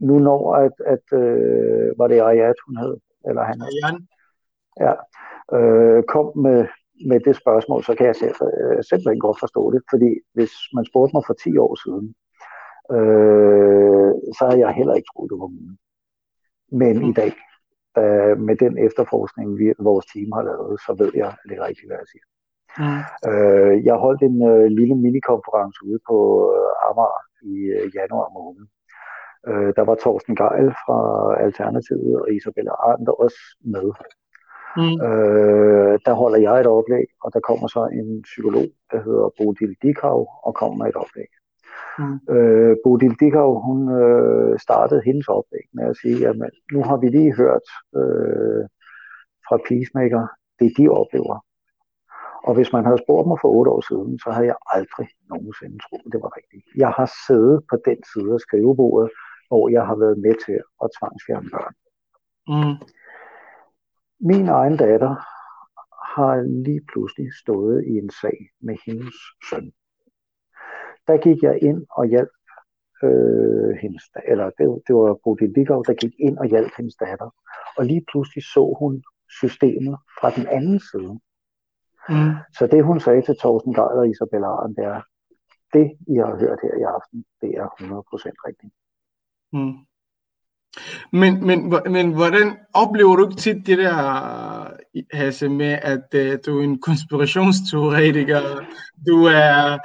Speaker 3: nu når, at, at øh, var det Ayat, hun hed, eller han hed,
Speaker 2: Ayan,
Speaker 3: ja, øh, kom med, med det spørgsmål, så kan jeg selv, øh, simpelthen godt forstå det, fordi hvis man spurgte mig for 10 år siden, øh, så havde jeg heller ikke troet, det var muligt. Men i dag, øh, med den efterforskning, vi, vores team har lavet, så ved jeg, det er rigtigt, hvad jeg siger.
Speaker 2: mm,
Speaker 3: Øh, jeg holdt en øh, lille minikonference ude på øh, Amager i øh, januar måned. Øh, der var Torsten Geil fra Alternativet og Isabella Arndt også med.
Speaker 2: mm,
Speaker 3: Øh, der holder jeg et oplæg, og der kommer så en psykolog, der hedder Bodil Dikau, og kommer med et oplæg.
Speaker 2: Mm,
Speaker 3: Øh, Bodil Dikau, hun øh, startede hendes oplæg med at sige, at nu har vi lige hørt øh, fra Peacemaker, det de oplever. Og hvis man havde spurgt mig for otte år siden, så havde jeg aldrig nogensinde troet, det var rigtigt. Jeg har siddet på den side af skrivebordet, hvor jeg har været med til at tvangsfjerne børn.
Speaker 2: mm,
Speaker 3: Min egen datter har lige pludselig stået i en sag med hendes søn. Der gik jeg ind og hjalp øh, hendes, eller det, det var Bodil Dikov, der gik ind og hjalp hendes datter. Og lige pludselig så hun systemet fra den anden side.
Speaker 2: mm.
Speaker 3: Så det hun sagde til Thorsten Geil og Isabella Arden, det er, det I har hørt her i aften, det er 100% rigtigt.
Speaker 2: Mm. Men, men, men hvordan oplever du ikke tit det der, Hasse, med at uh, du er en konspirationsteoretiker, du er,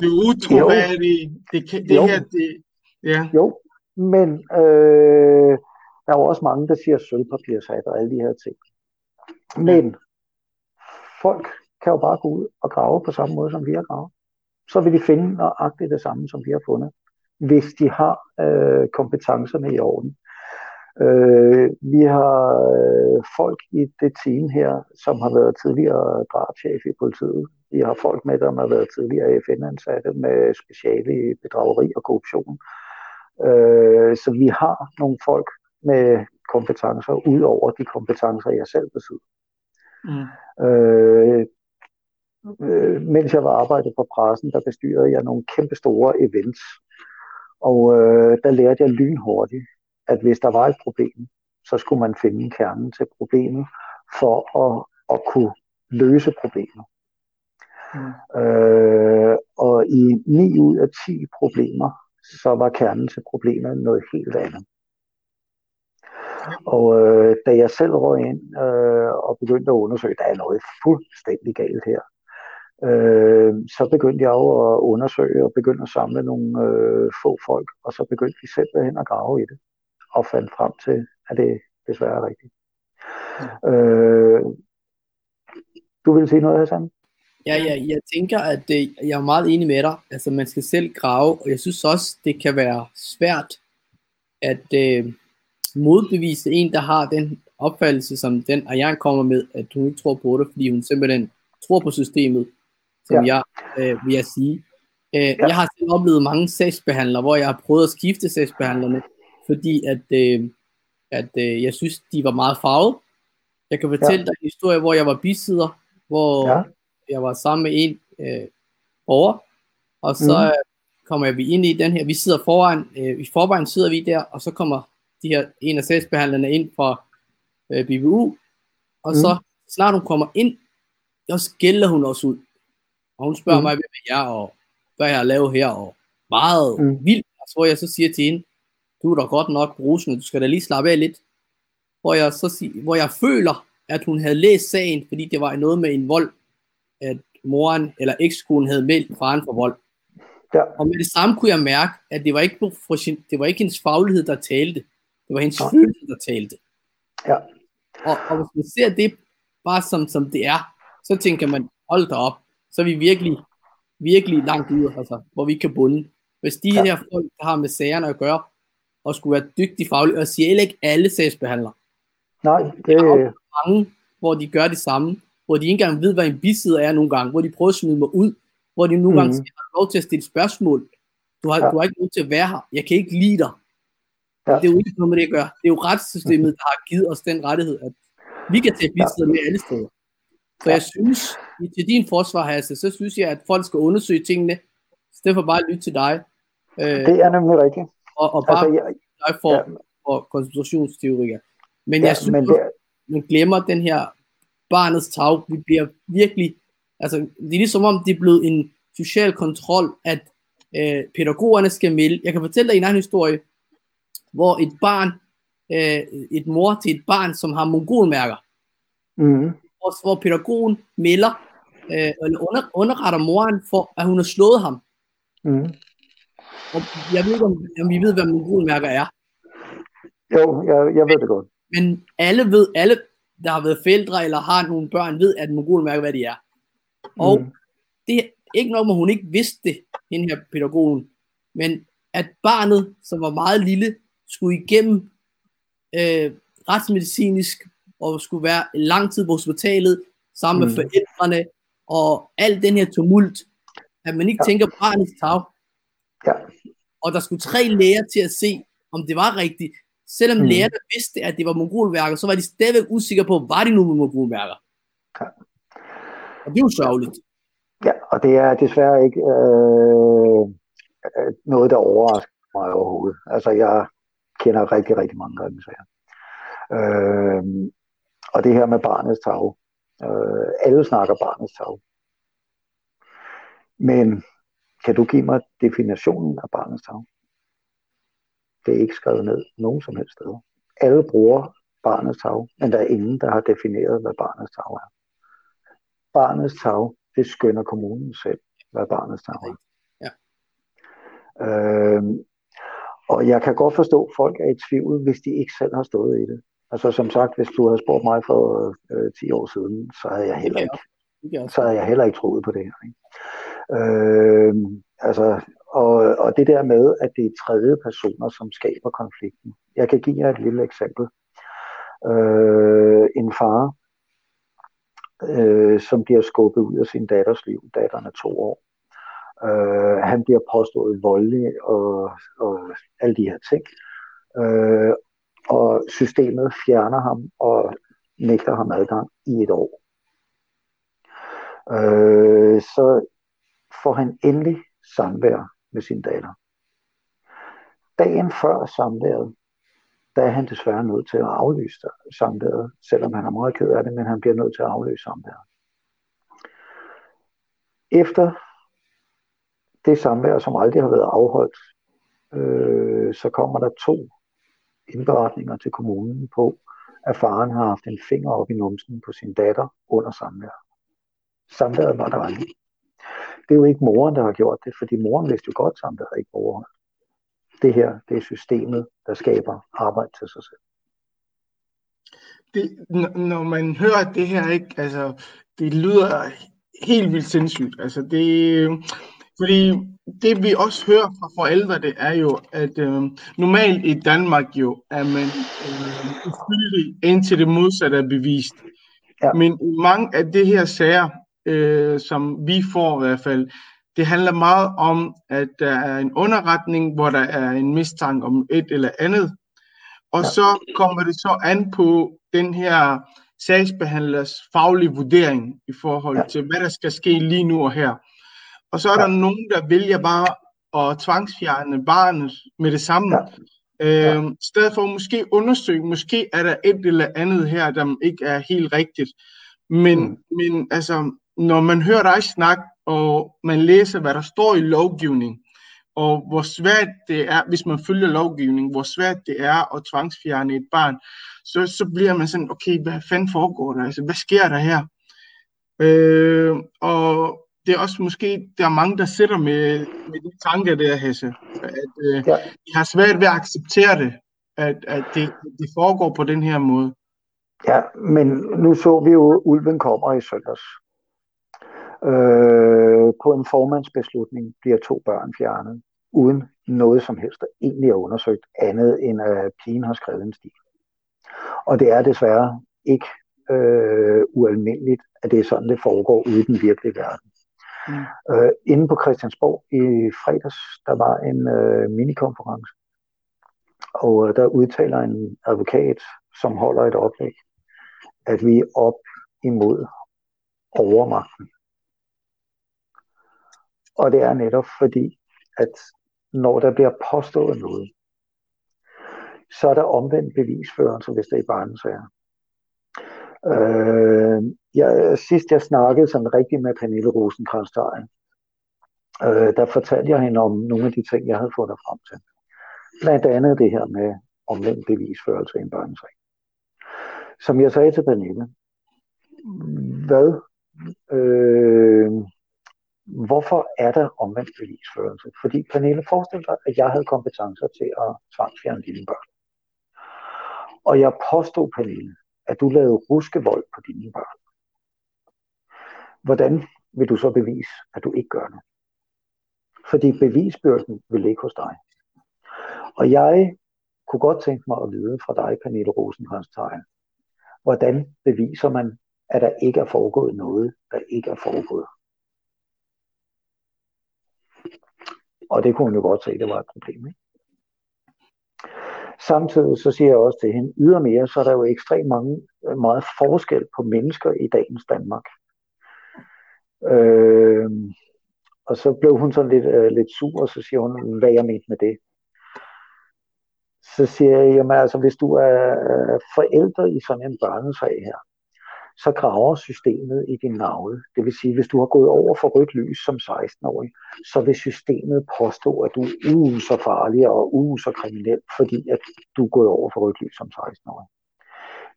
Speaker 2: du er utroværdig, det, kan, det
Speaker 3: Jo.
Speaker 2: her, det, ja,
Speaker 3: Jo, men øh, der er jo også mange, der siger sølvpapirshat og alle de her ting. Men folk kan jo bare gå ud og grave på samme måde, som vi har gravet. Så vil de finde nøjagtigt det samme, som vi har fundet, hvis de har øh, kompetencerne i orden. Øh, vi har øh, folk i det team her, som har været tidligere drabschef i politiet. Vi har folk med, der har været tidligere FN-ansatte med speciale i bedrageri og korruption. Øh, så vi har nogle folk med kompetencer ud over de kompetencer, jeg selv besidder.
Speaker 2: Mm.
Speaker 3: Øh, øh, mens jeg var arbejdet på pressen, der bestyrede jeg nogle kæmpe store events. Og øh, der lærte jeg lynhurtigt, at hvis der var et problem, så skulle man finde kernen til problemet for at, at kunne løse problemet.
Speaker 2: Mm.
Speaker 3: Øh, og i 9 ud af 10 problemer, så var kernen til problemet noget helt andet. Og øh, da jeg selv røg ind øh, og begyndte at undersøge, der er noget fuldstændig galt her, øh, så begyndte jeg jo at undersøge og begynde at samle nogle øh, få folk, og så begyndte vi simpelthen at grave i det, og fandt frem til, at det desværre er rigtigt. Øh, du vil sige noget, Hassan?
Speaker 4: Ja, ja, jeg tænker, at det, jeg er meget enig med dig. Altså, man skal selv grave, og jeg synes også, det kan være svært at øh, modbevise en, der har den opfattelse, som den Ayan kommer med, at hun ikke tror på det, fordi hun simpelthen tror på systemet, som ja. jeg øh, vil jeg sige. Øh, ja. Jeg har selv oplevet mange sagsbehandlere, hvor jeg har prøvet at skifte sagsbehandlerne, fordi at, øh, at øh, jeg synes, de var meget farvet. Jeg kan fortælle ja. dig en historie, hvor jeg var bisidder, hvor ja. jeg var sammen med en øh, borger, og så mm. kommer vi ind i den her, vi sidder foran, øh, i forvejen sidder vi der, og så kommer de her, en af sagsbehandlerne ind fra øh, BBU, og mm. så snart hun kommer ind, så skælder hun os ud. Og hun spørger mm. mig, hvem er jeg, og hvad jeg har lavet her, og meget mm. vildt, hvor jeg så siger til hende, du er da godt nok brusende, du skal da lige slappe af lidt. Hvor jeg, så sig, hvor jeg føler, at hun havde læst sagen, fordi det var noget med en vold, at moren eller ekskonen havde meldt faren for vold.
Speaker 3: Ja.
Speaker 4: Og med det samme kunne jeg mærke, at det var ikke, for, det var ikke hendes faglighed, der talte. Det var hendes ja. følelse, der talte.
Speaker 3: Ja.
Speaker 4: Og, og hvis man ser det bare som, som det er, så tænker man, hold da op, så er vi virkelig, virkelig langt ude, altså, hvor vi kan bunde. Hvis de ja. her folk, der har med sagerne at gøre, og skulle være dygtige faglige, og siger ikke alle sagsbehandlere.
Speaker 3: Nej, det...
Speaker 4: Der er mange, hvor de gør det samme, hvor de ikke engang ved, hvad en bisidder er nogle gange, hvor de prøver at smide mig ud, hvor de nogle mm. gange siger, lov til at stille spørgsmål. Du har, ja. du har ikke lov til at være her. Jeg kan ikke lide dig. Ja. Det er jo ikke noget med det at gøre. Det er jo retssystemet, der har givet os den rettighed, at vi kan tage bisidder ja. med alle steder. Så jeg synes, til din forsvar, Hasse, så synes jeg, at folk skal undersøge tingene, i stedet for bare at lytte til dig.
Speaker 3: Øh, det er nemlig rigtigt.
Speaker 4: Og, og bare jeg, for, ja. for konspirationsteorier. Men ja, jeg synes, men det... man glemmer den her barnets tag. Vi bliver virkelig, altså det er ligesom om det er blevet en social kontrol, at øh, pædagogerne skal melde. Jeg kan fortælle dig en anden historie, hvor et barn, øh, et mor til et barn, som har mongolmærker,
Speaker 3: mm.
Speaker 4: hvor, hvor pædagogen melder, øh, eller under, underretter moren for, at hun har slået ham.
Speaker 3: Mm.
Speaker 4: Og jeg ved ikke, om, om I ved, hvad mongolmærker er.
Speaker 3: Jo, jeg, jeg ved det godt.
Speaker 4: Men alle ved, alle, der har været forældre eller har nogle børn, ved, at mongolmærker, hvad de er. Og mm. det er ikke nok, at hun ikke vidste det, den her pædagogen, men at barnet, som var meget lille, skulle igennem øh, retsmedicinisk og skulle være lang tid på hospitalet sammen mm. med forældrene og al den her tumult, at man ikke ja. tænker barnets tag.
Speaker 3: Ja.
Speaker 4: Og der skulle tre læger til at se, om det var rigtigt. Selvom mm. lægerne vidste, at det var mongolværker, så var de stadigvæk usikre på, var det nu med mongolværker?
Speaker 3: Ja.
Speaker 4: Og det er jo sørgeligt.
Speaker 3: Ja, og det er desværre ikke øh, noget, der overrasker mig overhovedet. Altså, jeg kender rigtig, rigtig mange gange sager. Øh, og det her med barnets tag. Øh, alle snakker barnets tag. Men kan du give mig definitionen af barnets tag? Det er ikke skrevet ned nogen som helst steder. Alle bruger barnets tag, men der er ingen, der har defineret, hvad barnets tag er. Barnets tag, det skønner kommunen selv, hvad barnets tag er.
Speaker 4: Ja.
Speaker 3: Øhm, og jeg kan godt forstå, at folk er i tvivl, hvis de ikke selv har stået i det. Altså som sagt, hvis du havde spurgt mig for øh, 10 år siden, så havde jeg heller ikke, så havde jeg heller ikke troet på det her. Ikke? Øh, altså, og, og det der med, at det er tredje personer, som skaber konflikten. Jeg kan give jer et lille eksempel. Øh, en far, øh, som bliver skubbet ud af sin datters liv. Datteren er to år. Øh, han bliver påstået voldelig og, og alle de her ting. Øh, og systemet fjerner ham og nægter ham adgang i et år. Øh, så får han endelig samvær med sin datter. Dagen før samværet, der er han desværre nødt til at aflyse samværet, selvom han er meget ked af det, men han bliver nødt til at aflyse samværet. Efter det samvær, som aldrig har været afholdt, øh, så kommer der to indberetninger til kommunen på, at faren har haft en finger op i numsen på sin datter under samvær. Samværet var der aldrig. Det er jo ikke moren, der har gjort det, fordi moren vidste jo godt, at samværet ikke var overholdt. Det her, det er systemet, der skaber arbejde til sig selv.
Speaker 2: Det, når man hører det her, ikke, altså, det lyder helt vildt sindssygt. Altså, det, fordi det vi også hører fra forældre, det er jo, at øh, normalt i Danmark jo, er man øh, uskyldig indtil det modsatte er bevist. Ja. Men mange af det her sager, øh, som vi får i hvert fald, det handler meget om, at der er en underretning, hvor der er en mistanke om et eller andet. Og ja. så kommer det så an på den her sagsbehandlers faglige vurdering i forhold ja. til, hvad der skal ske lige nu og her. Og så er der ja. nogen, der vælger bare at tvangsfjerne barnet med det samme. Ja. Øh, I stedet for at måske undersøge, måske er der et eller andet her, der ikke er helt rigtigt. Men, mm. men altså, når man hører dig snak, og man læser, hvad der står i lovgivning, og hvor svært det er, hvis man følger lovgivning, hvor svært det er at tvangsfjerne et barn, så, så bliver man sådan, okay, hvad fanden foregår der? Altså, hvad sker der her? Øh, og det er også måske, der er mange, der sidder med, med de tanker der, Hasse, at øh, ja. de har svært ved at acceptere det, at, at det, det foregår på den her måde.
Speaker 3: Ja, men nu så vi jo, at ulven kommer i søndags. Øh, på en formandsbeslutning bliver to børn fjernet, uden noget som helst, der egentlig er undersøgt, andet end at pigen har skrevet en stil. Og det er desværre ikke øh, ualmindeligt, at det er sådan, det foregår ude i den virkelige verden. Mm. Øh, inde på Christiansborg i fredags, der var en øh, minikonference, og øh, der udtaler en advokat, som holder et oplæg, at vi er op imod overmagten. Og det er netop fordi, at når der bliver påstået noget, så er der omvendt bevisførelse, hvis det er barnesager. Øh, jeg, sidst jeg snakkede sådan rigtigt med Pernille rosenkrantz øh, der fortalte jeg hende om nogle af de ting, jeg havde fundet frem til. Blandt andet det her med omvendt bevisførelse i en børnesag. Som jeg sagde til Pernille, hvad, øh, hvorfor er der omvendt bevisførelse? Fordi Pernille forestiller sig, at jeg havde kompetencer til at tvangsfjerne dine børn. Og jeg påstod Pernille, at du lavede ruskevold på dine børn. Hvordan vil du så bevise, at du ikke gør det? Fordi bevisbyrden vil ligge hos dig. Og jeg kunne godt tænke mig at vide fra dig, Pernille rosenkrantz hvordan beviser man, at der ikke er foregået noget, der ikke er foregået? Og det kunne hun jo godt se, det var et problem. Ikke? Samtidig så siger jeg også til hende, ydermere så er der jo ekstremt mange, øh, meget forskel på mennesker i dagens Danmark. Øh, og så blev hun sådan lidt, øh, lidt sur, og så siger hun, hvad jeg mente med det. Så siger jeg, jamen altså, hvis du er forældre i sådan en børnesag her, så graver systemet i din navle. Det vil sige, hvis du har gået over for rødt lys som 16-årig, så vil systemet påstå, at du er uh, så farlig og så kriminel, fordi at du er gået over for rødt lys som 16-årig.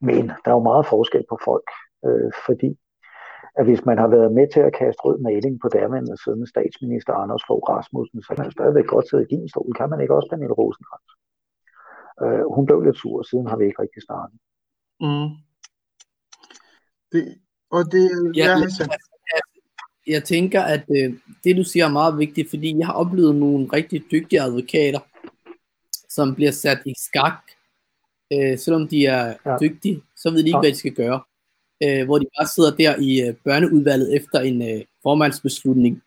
Speaker 3: Men der er jo meget forskel på folk, øh, fordi at hvis man har været med til at kaste rød maling på derværende siden statsminister Anders Fogh Rasmussen, så kan man stadigvæk godt sidde i din stol. Kan man ikke også, Pernille Rosenkrantz? Øh, hun blev lidt sur, siden har vi ikke rigtig startet. Mm.
Speaker 2: Det, og det,
Speaker 4: ja, ja, jeg, jeg, jeg tænker, at øh, det du siger er meget vigtigt, fordi jeg har oplevet nogle rigtig dygtige advokater, som bliver sat i skak, øh, selvom de er ja. dygtige, så ved de ikke, ja. hvad de skal gøre. Øh, hvor de bare sidder der i øh, børneudvalget efter en øh, formandsbeslutning,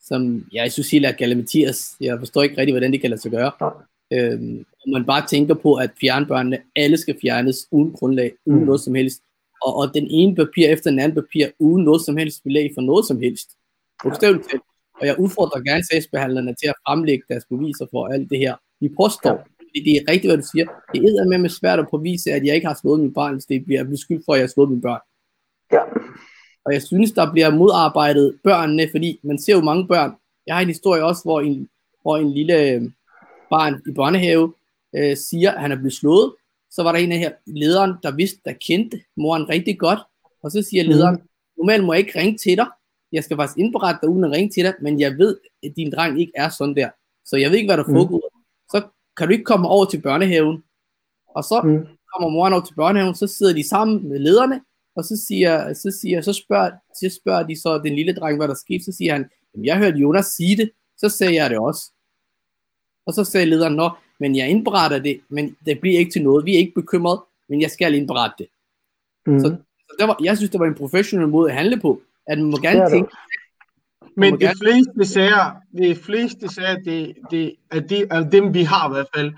Speaker 4: som jeg synes er Galle Mathias. Jeg forstår ikke rigtig, hvordan det kan lade sig gøre. Ja. Man bare tænker på, at fjernbørnene, alle skal fjernes uden grundlag, uden
Speaker 3: Mm.
Speaker 4: noget som helst. Og, og den ene papir efter den anden papir, uden noget som helst belæg for noget som helst. Bogstaveligt talt. Og jeg udfordrer gerne sagsbehandlerne til at fremlægge deres beviser for alt det her. De påstår, det, det er rigtigt, hvad du siger. Det er med med svært at påvise, at jeg ikke har slået min barn, hvis det bliver beskyldt for, at jeg har slået mine børn.
Speaker 3: Ja.
Speaker 4: Og jeg synes, der bliver modarbejdet børnene, fordi man ser jo mange børn. Jeg har en historie også, hvor en, hvor en lille øh, barn i børnehave øh, siger, at han er blevet slået. Så var der en af her lederen, der vidste, der kendte moren rigtig godt. Og så siger lederen, mm. normalt må jeg ikke ringe til dig. Jeg skal faktisk indberette dig uden at ringe til dig, men jeg ved, at din dreng ikke er sådan der. Så jeg ved ikke, hvad der
Speaker 3: Mm.
Speaker 4: foregår. Så kan du ikke komme over til børnehaven. Og så
Speaker 3: Mm.
Speaker 4: kommer moren over til børnehaven, så sidder de sammen med lederne, og så siger, så siger, så spørger, så spørger de så den lille dreng, hvad der skete, så siger han, "Jamen, jeg hørte Jonas sige det, så sagde jeg det også. Og så sagde lederen, nå, men jeg indberetter det, men det bliver ikke til noget, vi er ikke bekymret, men jeg skal indberette det.
Speaker 3: Mm.
Speaker 4: Så, så der var, jeg synes, det var en professionel måde at handle på, at man må gerne
Speaker 3: er det
Speaker 4: tænke,
Speaker 2: Men de fleste sager, de fleste sager, det, det, er det, af dem vi har i hvert fald,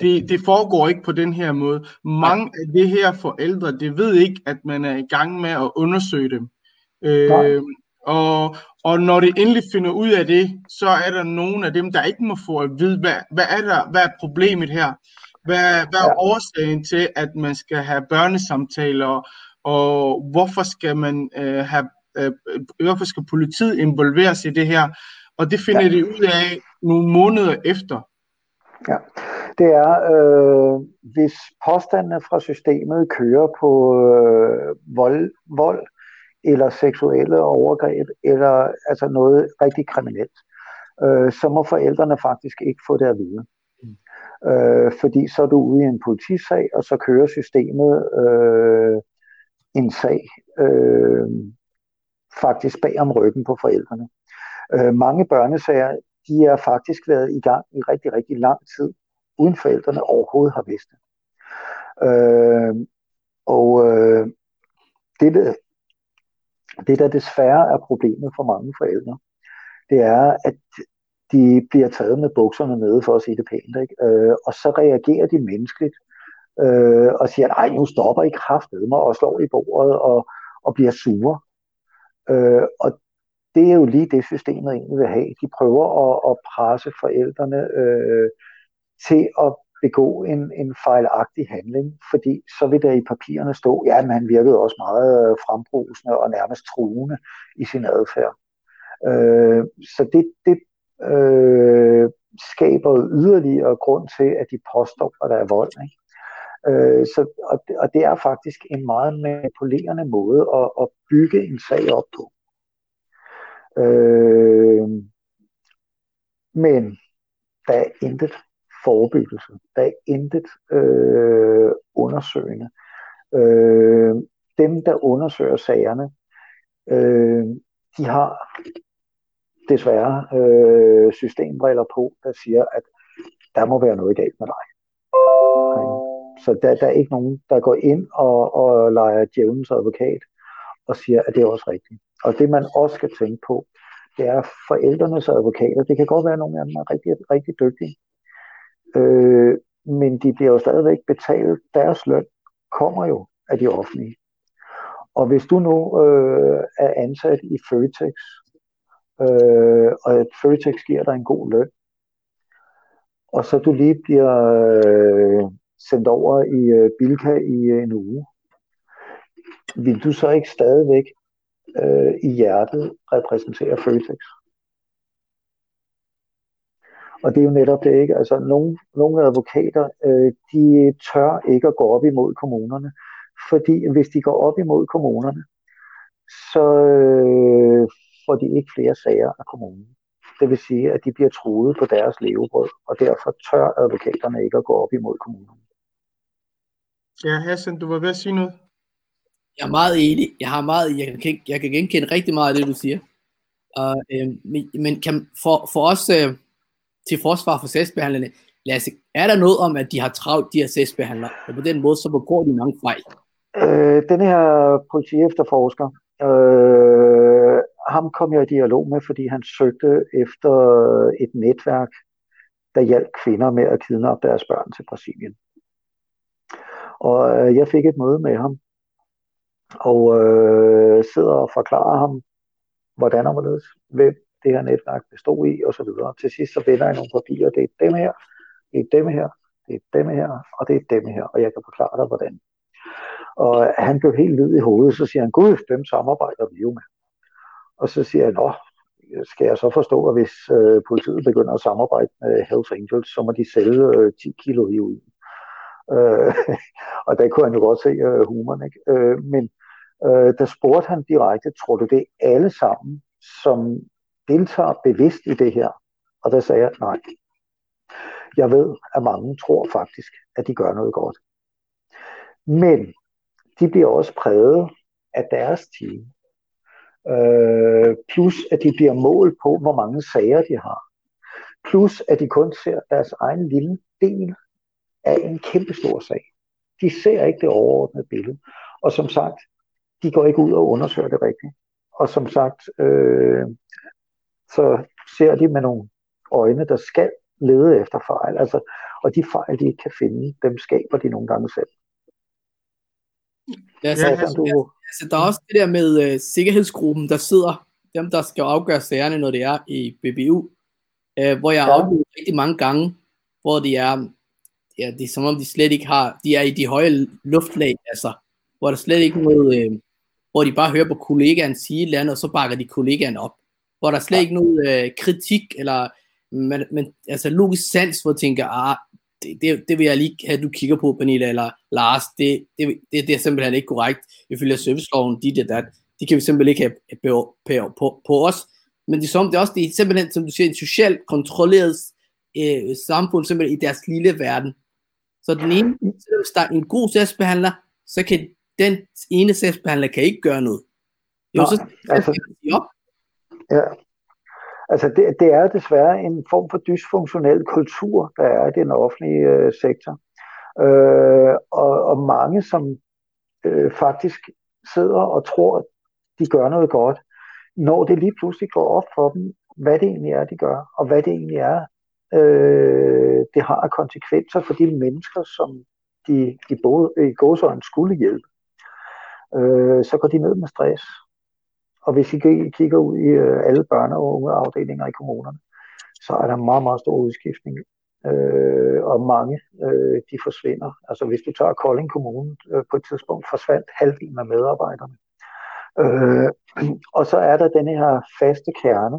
Speaker 2: det, det foregår ikke på den her måde. Mange af de her forældre, det ved ikke, at man er i gang med at undersøge dem. Øh, og, og når de endelig finder ud af det, så er der nogle af dem, der ikke må få at vide, hvad, hvad er der, hvad er problemet her? Hvad, hvad er
Speaker 3: Ja.
Speaker 2: årsagen til, at man skal have børnesamtaler, og hvorfor skal man øh, have, øh, hvorfor skal politiet involveres i det her? Og det finder
Speaker 3: Ja.
Speaker 2: de ud af nogle måneder efter.
Speaker 3: Ja, det er, øh, hvis påstandene fra systemet kører på øh, vold, vold eller seksuelle overgreb, eller altså noget rigtig kriminelt, øh, så må forældrene faktisk ikke få det at vide. Øh, fordi så er du ude i en politisag, og så kører systemet øh, en sag øh, faktisk bag om ryggen på forældrene. Øh, mange børnesager, de har faktisk været i gang i rigtig, rigtig lang tid, uden forældrene overhovedet har vidst det. Øh, og øh, det, det, der desværre er problemet for mange forældre, det er, at de bliver taget med bukserne nede, for at sige det pænt, ikke? Øh, og så reagerer de menneskeligt, øh, og siger, nej, nu stopper I kraftedet mig, og slår i bordet, og, og bliver sure. Øh, og det er jo lige det, systemet egentlig vil have. De prøver at, at presse forældrene øh, til at begå en, en fejlagtig handling, fordi så vil der i papirerne stå, ja, men han virkede også meget øh, frembrusende og nærmest truende i sin adfærd. Øh, så det, det øh, skaber yderligere grund til, at de påstår, at der er vold. Ikke? Øh, så, og, det, og det er faktisk en meget manipulerende måde at, at bygge en sag op på. Øh, men der er intet forebyggelse. Der er intet øh, undersøgende. Øh, dem, der undersøger sagerne, øh, de har desværre øh, systembriller på, der siger, at der må være noget galt med dig. Så der, der er ikke nogen, der går ind og, og leger djævelens advokat og siger, at det er også rigtigt. Og det man også skal tænke på, det er forældrenes advokater. Det kan godt være, at nogle af dem er rigtig, rigtig dygtige. Øh, men de bliver jo stadigvæk betalt. Deres løn kommer jo af de offentlige. Og hvis du nu øh, er ansat i Føtex, øh, og at Føtex giver dig en god løn, og så du lige bliver øh, sendt over i øh, Bilka i øh, en uge, vil du så ikke stadigvæk øh, i hjertet repræsentere Føtex? Og det er jo netop det, ikke? Altså, nogle, nogle advokater, øh, de tør ikke at gå op imod kommunerne, fordi hvis de går op imod kommunerne, så øh, får de ikke flere sager af kommunen. Det vil sige, at de bliver truet på deres levebrød, og derfor tør advokaterne ikke at gå op imod kommunerne.
Speaker 2: Ja, Hassan, du var ved at sige noget?
Speaker 4: Jeg er meget enig. Jeg, har meget, jeg, kan, jeg kan genkende rigtig meget af det, du siger. Uh, øh, men, men kan, for, for os øh, til forsvar for sagsbehandlerne, os, er der noget om, at de har travlt, de her sagsbehandlere, og på den måde, så begår de mange fejl?
Speaker 3: Øh, den her politi efterforsker, øh, ham kom jeg i dialog med, fordi han søgte efter et netværk der hjalp kvinder med at kidnappe deres børn til Brasilien. Og øh, jeg fik et møde med ham, og øh, sidder og forklarer ham, hvordan og hvorledes, hvem det her netværk bestod i, og så videre. Til sidst så vender jeg nogle papirer, det er dem her, det er dem her, det er dem her, og det er dem her, og jeg kan forklare dig, hvordan. Og han blev helt lyd i hovedet, så siger han, gud, dem samarbejder vi jo med. Og så siger jeg, nå, skal jeg så forstå, at hvis øh, politiet begynder at samarbejde med Hells Angels, så må de sælge øh, 10 kilo heroin. Øh, <laughs> og der kunne han jo godt se øh, humoren. Ikke? Øh, men øh, der spurgte han direkte, tror du det er alle sammen, som deltager bevidst i det her? Og der sagde jeg, nej. Jeg ved, at mange tror faktisk, at de gør noget godt. Men de bliver også præget af deres team. Øh, plus at de bliver målt på, hvor mange sager de har. Plus at de kun ser deres egen lille del af en kæmpe stor sag. De ser ikke det overordnede billede. Og som sagt, de går ikke ud og undersøger det rigtigt. Og som sagt, øh, så ser de med nogle øjne, der skal lede efter fejl. Altså, og de fejl, de ikke kan finde, dem skaber de nogle gange selv.
Speaker 4: Ja, så, ja, altså, du... altså, der er også det der med uh, sikkerhedsgruppen, der sidder, dem der skal afgøre sagerne, når det er i BBU, uh, hvor jeg har ja. oplevet rigtig mange gange, hvor de er, ja, det er som om de slet ikke har, de er i de høje luftlag, altså, hvor der slet ikke noget, uh, hvor de bare hører på kollegaen sige et eller andet, og så bakker de kollegaen op. Hvor der slet ja. ikke noget uh, kritik, eller men, men, altså logisk sans, hvor jeg tænker, ah, det, det, det vil jeg lige have, at du kigger på, Pernille, eller Lars, det, det, det, det er simpelthen ikke korrekt, ifølge serviceloven, de det, dat, de kan vi simpelthen ikke have på, på, på, på os, men det er, som, det er også det er simpelthen, som du siger, en socialt kontrolleret øh, samfund, simpelthen i deres lille verden. Så den ene, hvis der er en god sagsbehandler, så kan den ene sagsbehandler kan ikke gøre noget. Jo, Nå, så altså,
Speaker 3: ja, Altså det, det er desværre en form for dysfunktionel kultur, der er i den offentlige øh, sektor. Øh, og, og mange, som øh, faktisk sidder og tror, at de gør noget godt, når det lige pludselig går op for dem, hvad det egentlig er, de gør, og hvad det egentlig er, øh, det har konsekvenser for de mennesker, som de i, både, i gåsøjne skulle hjælpe. Øh, så går de ned med stress, og hvis I kigger ud i øh, alle børne- og ungeafdelinger i kommunerne, så er der meget, meget stor udskiftning. Øh, og mange, øh, de forsvinder. Altså hvis du tager Kolding Kommune, øh, på et tidspunkt forsvandt halvdelen af medarbejderne. Øh, <clears throat> og så er der den her faste kerne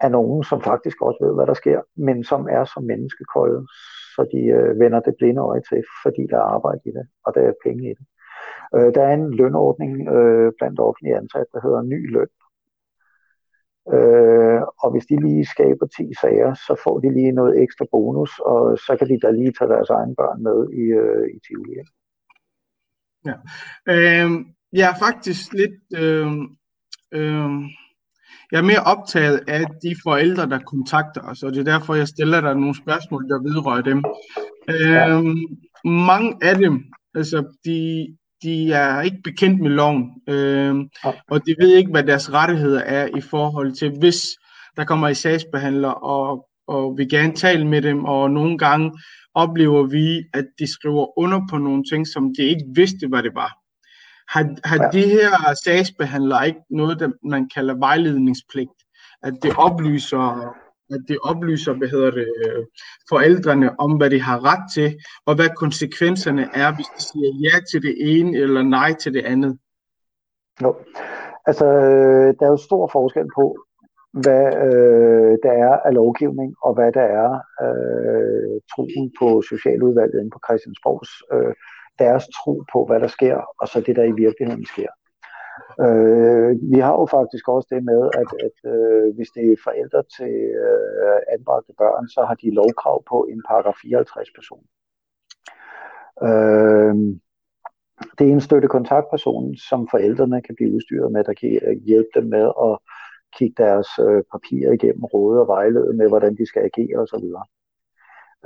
Speaker 3: af nogen, som faktisk også ved, hvad der sker, men som er som menneskekolde, så de øh, vender det blinde øje til, fordi der er arbejde i det, og der er penge i det. Øh, der er en lønordning øh, blandt offentlige ansatte, der hedder ny løn. Øh, og hvis de lige skaber 10 sager, så får de lige noget ekstra bonus, og så kan de da lige tage deres egen børn med i, øh, i Tivoli.
Speaker 2: Ja. Øh, jeg er faktisk lidt... Øh, øh, jeg er mere optaget af de forældre, der kontakter os, og det er derfor, jeg stiller dig nogle spørgsmål, der vedrører dem. Øh, mange af dem, altså de, de er ikke bekendt med loven, øh, og de ved ikke, hvad deres rettigheder er i forhold til, hvis der kommer i sagsbehandler, og, og vi gerne tale med dem, og nogle gange oplever vi, at de skriver under på nogle ting, som de ikke vidste, hvad det var. Har, har ja. de her sagsbehandlere ikke noget, der man kalder vejledningspligt? At det oplyser at det oplyser, hvad hedder det, øh, forældrene om, hvad de har ret til, og hvad konsekvenserne er, hvis de siger ja til det ene eller nej til det andet.
Speaker 3: Jo. Altså, øh, der er jo stor forskel på, hvad øh, der er af lovgivning, og hvad der er øh, troen på Socialudvalget inde på Christiansborgs øh, deres tro på, hvad der sker, og så det, der i virkeligheden sker. Øh, vi har jo faktisk også det med, at, at øh, hvis det er forældre til øh, anbragte børn, så har de lovkrav på en paragraf 54 person. Øh, det er en støtte kontaktperson, som forældrene kan blive udstyret med, der kan hjælpe dem med at kigge deres øh, papirer igennem, råde og vejlede med, hvordan de skal agere osv.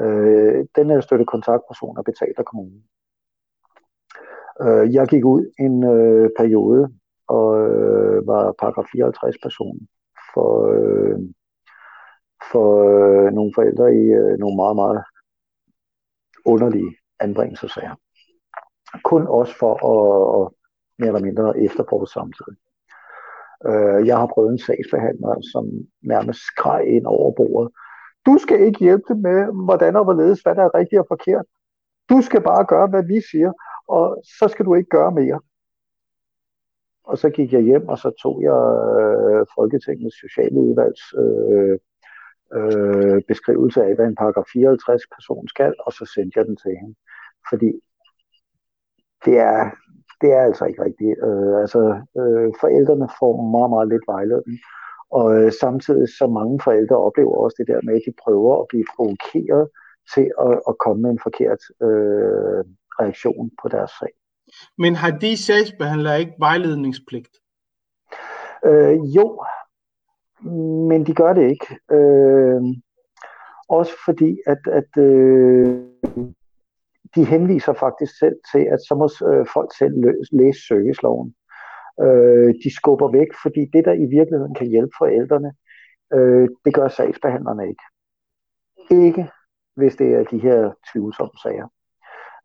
Speaker 3: Øh, den her støtte kontaktperson er betalt af kommunen. Øh, jeg gik ud en øh, periode og øh, var paragraf 54 person for, øh, for øh, nogle forældre i øh, nogle meget, meget underlige anbringelsesager. Kun også for at, at mere eller mindre efterforske samtidig. Øh, jeg har prøvet en sagsbehandler, som nærmest skreg ind over bordet. Du skal ikke hjælpe med, hvordan og hvorledes, hvad der er rigtigt og forkert. Du skal bare gøre, hvad vi siger, og så skal du ikke gøre mere. Og så gik jeg hjem, og så tog jeg øh, Folketingets sociale udvalgs øh, øh, beskrivelse af, hvad en paragraf 54 person skal, og så sendte jeg den til hende. Fordi det er, det er altså ikke rigtigt. Øh, altså, øh, forældrene får meget, meget lidt vejledning. Og øh, samtidig så mange forældre oplever også det der med, at de prøver at blive provokeret til at, at komme med en forkert øh, reaktion på deres sag.
Speaker 2: Men har de sagsbehandlere ikke vejledningspligt?
Speaker 3: Øh, jo, men de gør det ikke. Øh, også fordi, at, at øh, de henviser faktisk selv til, at så må øh, folk selv læse serviceloven. Øh, de skubber væk, fordi det, der i virkeligheden kan hjælpe forældrene, øh, det gør sagsbehandlerne ikke. Ikke hvis det er de her tvivlsomme sager.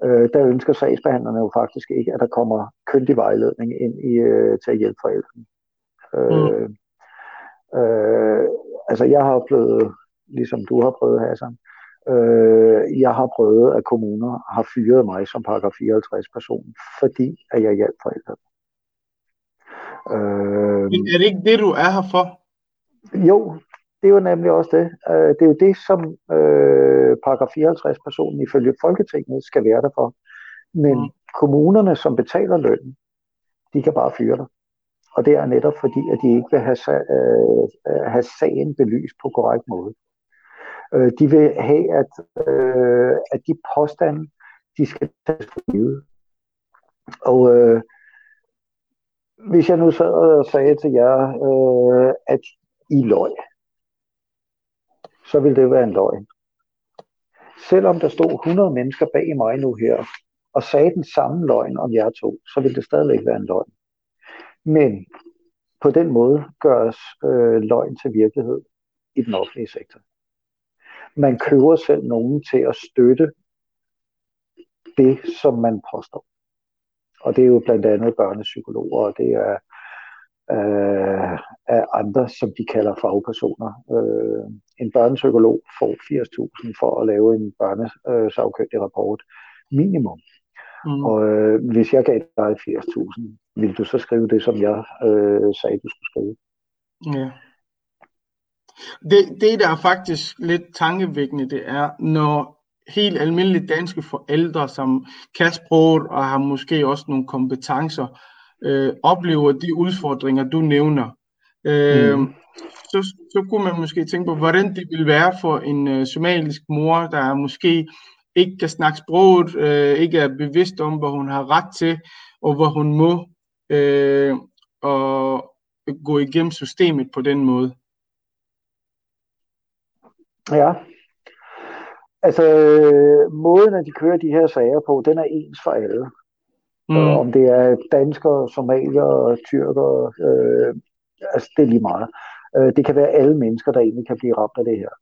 Speaker 3: Øh, der ønsker sagsbehandlerne jo faktisk ikke, at der kommer køndig vejledning ind i, øh, til at hjælpe forældrene. Øh, mm. øh, altså jeg har oplevet, ligesom du har prøvet, Hassan, Øh, jeg har prøvet, at kommuner har fyret mig som paragraf 54 person, fordi at jeg hjalp forældrene.
Speaker 2: Øh, Men er det ikke det, du er her for?
Speaker 3: Jo, det er jo nemlig også det. Øh, det er jo det, som øh, paragraf 54 personen ifølge Folketinget skal være der for. Men mm. kommunerne, som betaler lønnen, de kan bare fyre dig. Og det er netop fordi, at de ikke vil have, øh, have sagen belyst på korrekt måde. Øh, de vil have, at, øh, at de påstande, de skal tages for givet. Og øh, hvis jeg nu sad og sagde til jer, øh, at I løg, så vil det være en løgn. Selvom der stod 100 mennesker bag mig nu her, og sagde den samme løgn om jer to, så vil det stadigvæk være en løgn. Men på den måde gøres øh, løgn til virkelighed i den offentlige sektor man køber selv nogen til at støtte det, som man påstår. Og det er jo blandt andet børnepsykologer, og det er øh, af andre, som de kalder fagpersoner. Øh, en børnepsykolog får 80.000 for at lave en børnesagkyndig rapport minimum. Mm. Og øh, hvis jeg gav dig 80.000, vil du så skrive det, som jeg øh, sagde, du skulle skrive?
Speaker 2: Ja. Det, det, der er faktisk lidt tankevækkende, det er, når helt almindelige danske forældre, som kan sproget og har måske også nogle kompetencer, øh, oplever de udfordringer, du nævner. Øh, mm. Så, så kunne man måske tænke på, hvordan det ville være for en øh, somalisk mor, der måske ikke kan snakke sproget, øh, ikke er bevidst om, hvad hun har ret til, og hvor hun må øh, og gå igennem systemet på den måde.
Speaker 3: Ja. Altså, måden, at de kører de her sager på, den er ens for alle. Mm. Om det er danskere, somalier, tyrker, øh, altså det er lige meget. Øh, det kan være alle mennesker, der egentlig kan blive ramt af det her.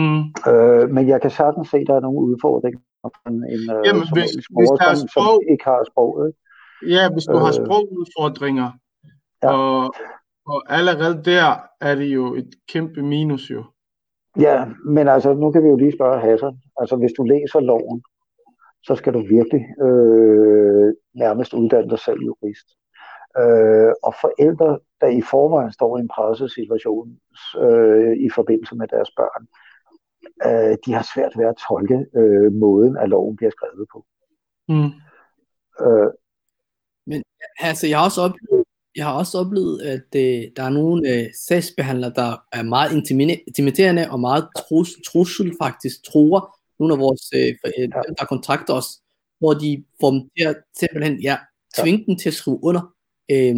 Speaker 3: Mm. Øh, men jeg kan sagtens se, at der er nogle udfordringer for en, en øh, Jamen, hvis, hvis som, sprog, som ikke har sproget.
Speaker 2: Ja, hvis du øh, har sprogudfordringer, ja. og, og allerede der er det jo et kæmpe minus jo.
Speaker 3: Ja, men altså, nu kan vi jo lige spørge Hassan. Altså, hvis du læser loven, så skal du virkelig øh, nærmest uddanne dig selv jurist. Øh, og forældre, der i forvejen står i en presset situation øh, i forbindelse med deres børn, øh, de har svært ved at tolke øh, måden, at loven bliver skrevet på. Mm.
Speaker 4: Øh, Men altså, jeg har også oplevet, jeg har også oplevet, at øh, der er nogle øh, sagsbehandlere, der er meget intimiderende og meget trus, trussel faktisk tror nogle af vores, øh, øh, der kontrakter os, hvor de får dem til at simpelthen, ja, tvinge ja. dem til at skrive under. Øh,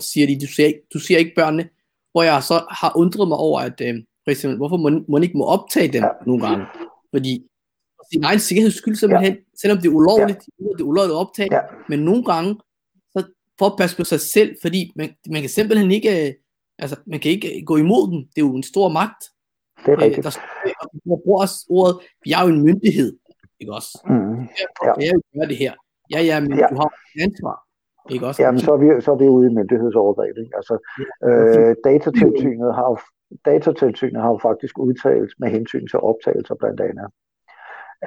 Speaker 4: siger de, du ser, du ser ikke børnene, hvor jeg så har undret mig over, at øh, for eksempel, hvorfor man, man ikke må optage dem ja. nogle gange. Fordi sin egen sikkerheds skyld simpelthen, ja. selvom det er ulovligt, ja. det er ulovligt at optage, ja. men nogle gange, for at passe på sig selv, fordi man, man kan simpelthen ikke, altså man kan ikke gå imod den. Det er jo en stor magt.
Speaker 3: Det er rigtigt.
Speaker 4: Der, og vi bruger også ordet, vi er jo en myndighed, ikke også?
Speaker 3: Mm. Ja.
Speaker 4: jeg jo gøre det her. Ja, ja, men
Speaker 3: Ja.
Speaker 4: du har et ansvar, ikke også?
Speaker 3: Jamen, så er vi, så er vi ude i myndighedsovergreb. Ikke? Altså, øh, datatilsynet, har jo, datatilsynet har jo faktisk udtalt med hensyn til optagelser blandt andet,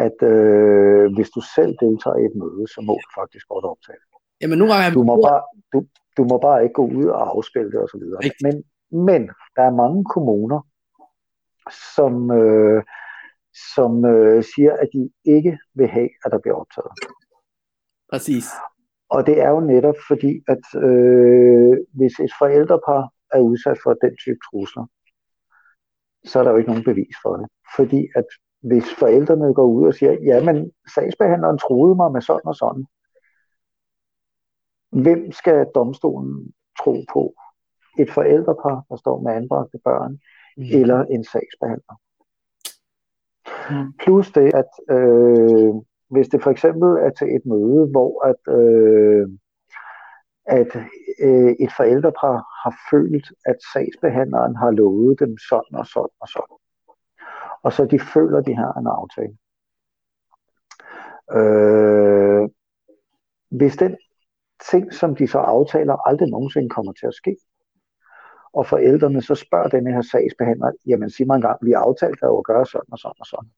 Speaker 3: at øh, hvis du selv deltager i et møde, så må du faktisk godt optage.
Speaker 4: Jamen, gange har vi
Speaker 3: Du må bare, du, du må bare ikke gå ud og afspille det osv. Men, men der er mange kommuner, som, øh, som øh, siger, at de ikke vil have, at der bliver optaget.
Speaker 4: Præcis.
Speaker 3: Og det er jo netop fordi, at øh, hvis et forældrepar er udsat for den type trusler, så er der jo ikke nogen bevis for det. Fordi at hvis forældrene går ud og siger, jamen sagsbehandleren troede mig med sådan og sådan, hvem skal domstolen tro på? Et forældrepar, der står med anbragte børn,
Speaker 4: Mm.
Speaker 3: eller en sagsbehandler.
Speaker 4: Mm.
Speaker 3: Plus det, at øh, hvis det for eksempel er til et møde, hvor at, øh, at øh, et forældrepar har følt, at sagsbehandleren har lovet dem sådan og sådan og sådan, og så de føler, de har en aftale. Øh, hvis den ting, som de så aftaler, aldrig nogensinde kommer til at ske, og forældrene så spørger denne her sagsbehandler, jamen sig mig engang, vi aftalte jo at gøre sådan og sådan og sådan.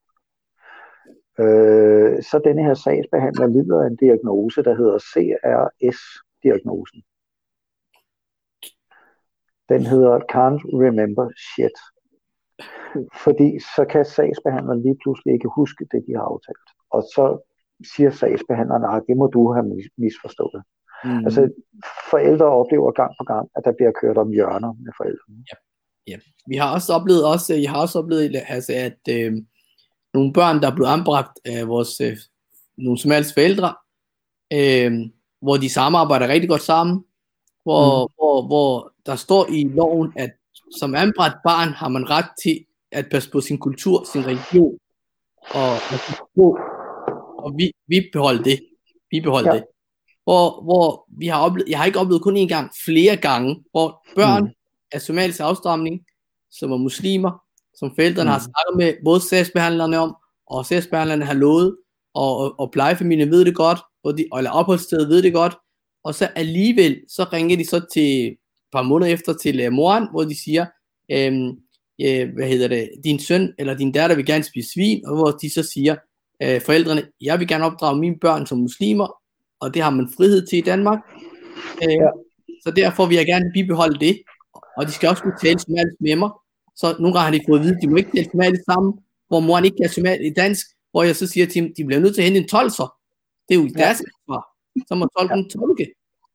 Speaker 3: Øh, så denne her sagsbehandler lider af en diagnose, der hedder CRS-diagnosen. Den hedder Can't Remember Shit. Fordi så kan sagsbehandleren lige pludselig ikke huske det, de har aftalt. Og så siger sagsbehandleren, at det må du have mis- misforstået.
Speaker 4: Mm.
Speaker 3: Altså, forældre oplever gang på gang, at der bliver kørt om hjørner med forældrene.
Speaker 4: Vi har også oplevet, også, jeg har også oplevet altså, at øh, nogle børn, der er blevet anbragt af vores, øh, nogle somaliske forældre, øh, hvor de samarbejder rigtig godt sammen, hvor, mm. hvor, hvor der står i loven, at som anbragt barn har man ret til at passe på sin kultur, sin religion, og, og, vi, vi beholder det. Vi beholder
Speaker 3: Ja.
Speaker 4: det. Hvor, hvor vi har oplevet, jeg har ikke oplevet kun én gang, flere gange, hvor børn
Speaker 3: Mm.
Speaker 4: af somalisk afstamning, som er muslimer, som forældrene
Speaker 3: Mm.
Speaker 4: har snakket med både sagsbehandlerne om, og sagsbehandlerne har lovet, og, og, og plejefamilien ved det godt, og de, eller opholdsstedet ved det godt, og så alligevel, så ringer de så til et par måneder efter til uh, moren, hvor de siger, øhm, øh, hvad hedder det, din søn eller din datter vil gerne spise svin, og hvor de så siger, øh, forældrene, jeg vil gerne opdrage mine børn som muslimer, og det har man frihed til i Danmark. Øh,
Speaker 3: Ja.
Speaker 4: Så derfor vil jeg gerne bibeholde det, og de skal også kunne tale somalisk med mig. Så nogle gange har de fået at vide, at de må ikke tale somalisk sammen, hvor moren ikke kan somalisk dansk, hvor jeg så siger til dem, de bliver nødt til at hente en tolser. Det er jo deres ansvar. Så må tolken tolke,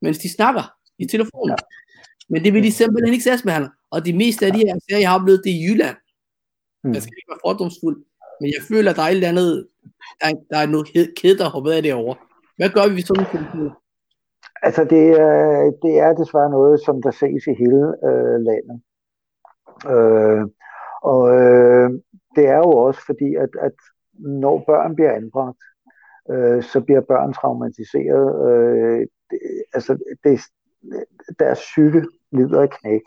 Speaker 4: mens de snakker i telefonen. Men det vil de simpelthen ikke sagsbehandle. Og de meste af de her sager, jeg har oplevet, det er i Jylland.
Speaker 3: Mm.
Speaker 4: Jeg skal ikke være fordomsfuld, men jeg føler, at der er et eller andet, der, er- der er noget ked- kæde, der hoppet af derovre. Hvad gør vi ved sådan nogle?
Speaker 3: Altså, det er, det er desværre noget, som der ses i hele øh, landet. Øh, og øh, det er jo også fordi, at, at når børn bliver anbragt, øh, så bliver børn traumatiseret. Øh, det, altså, det, deres psyke lider af knæk.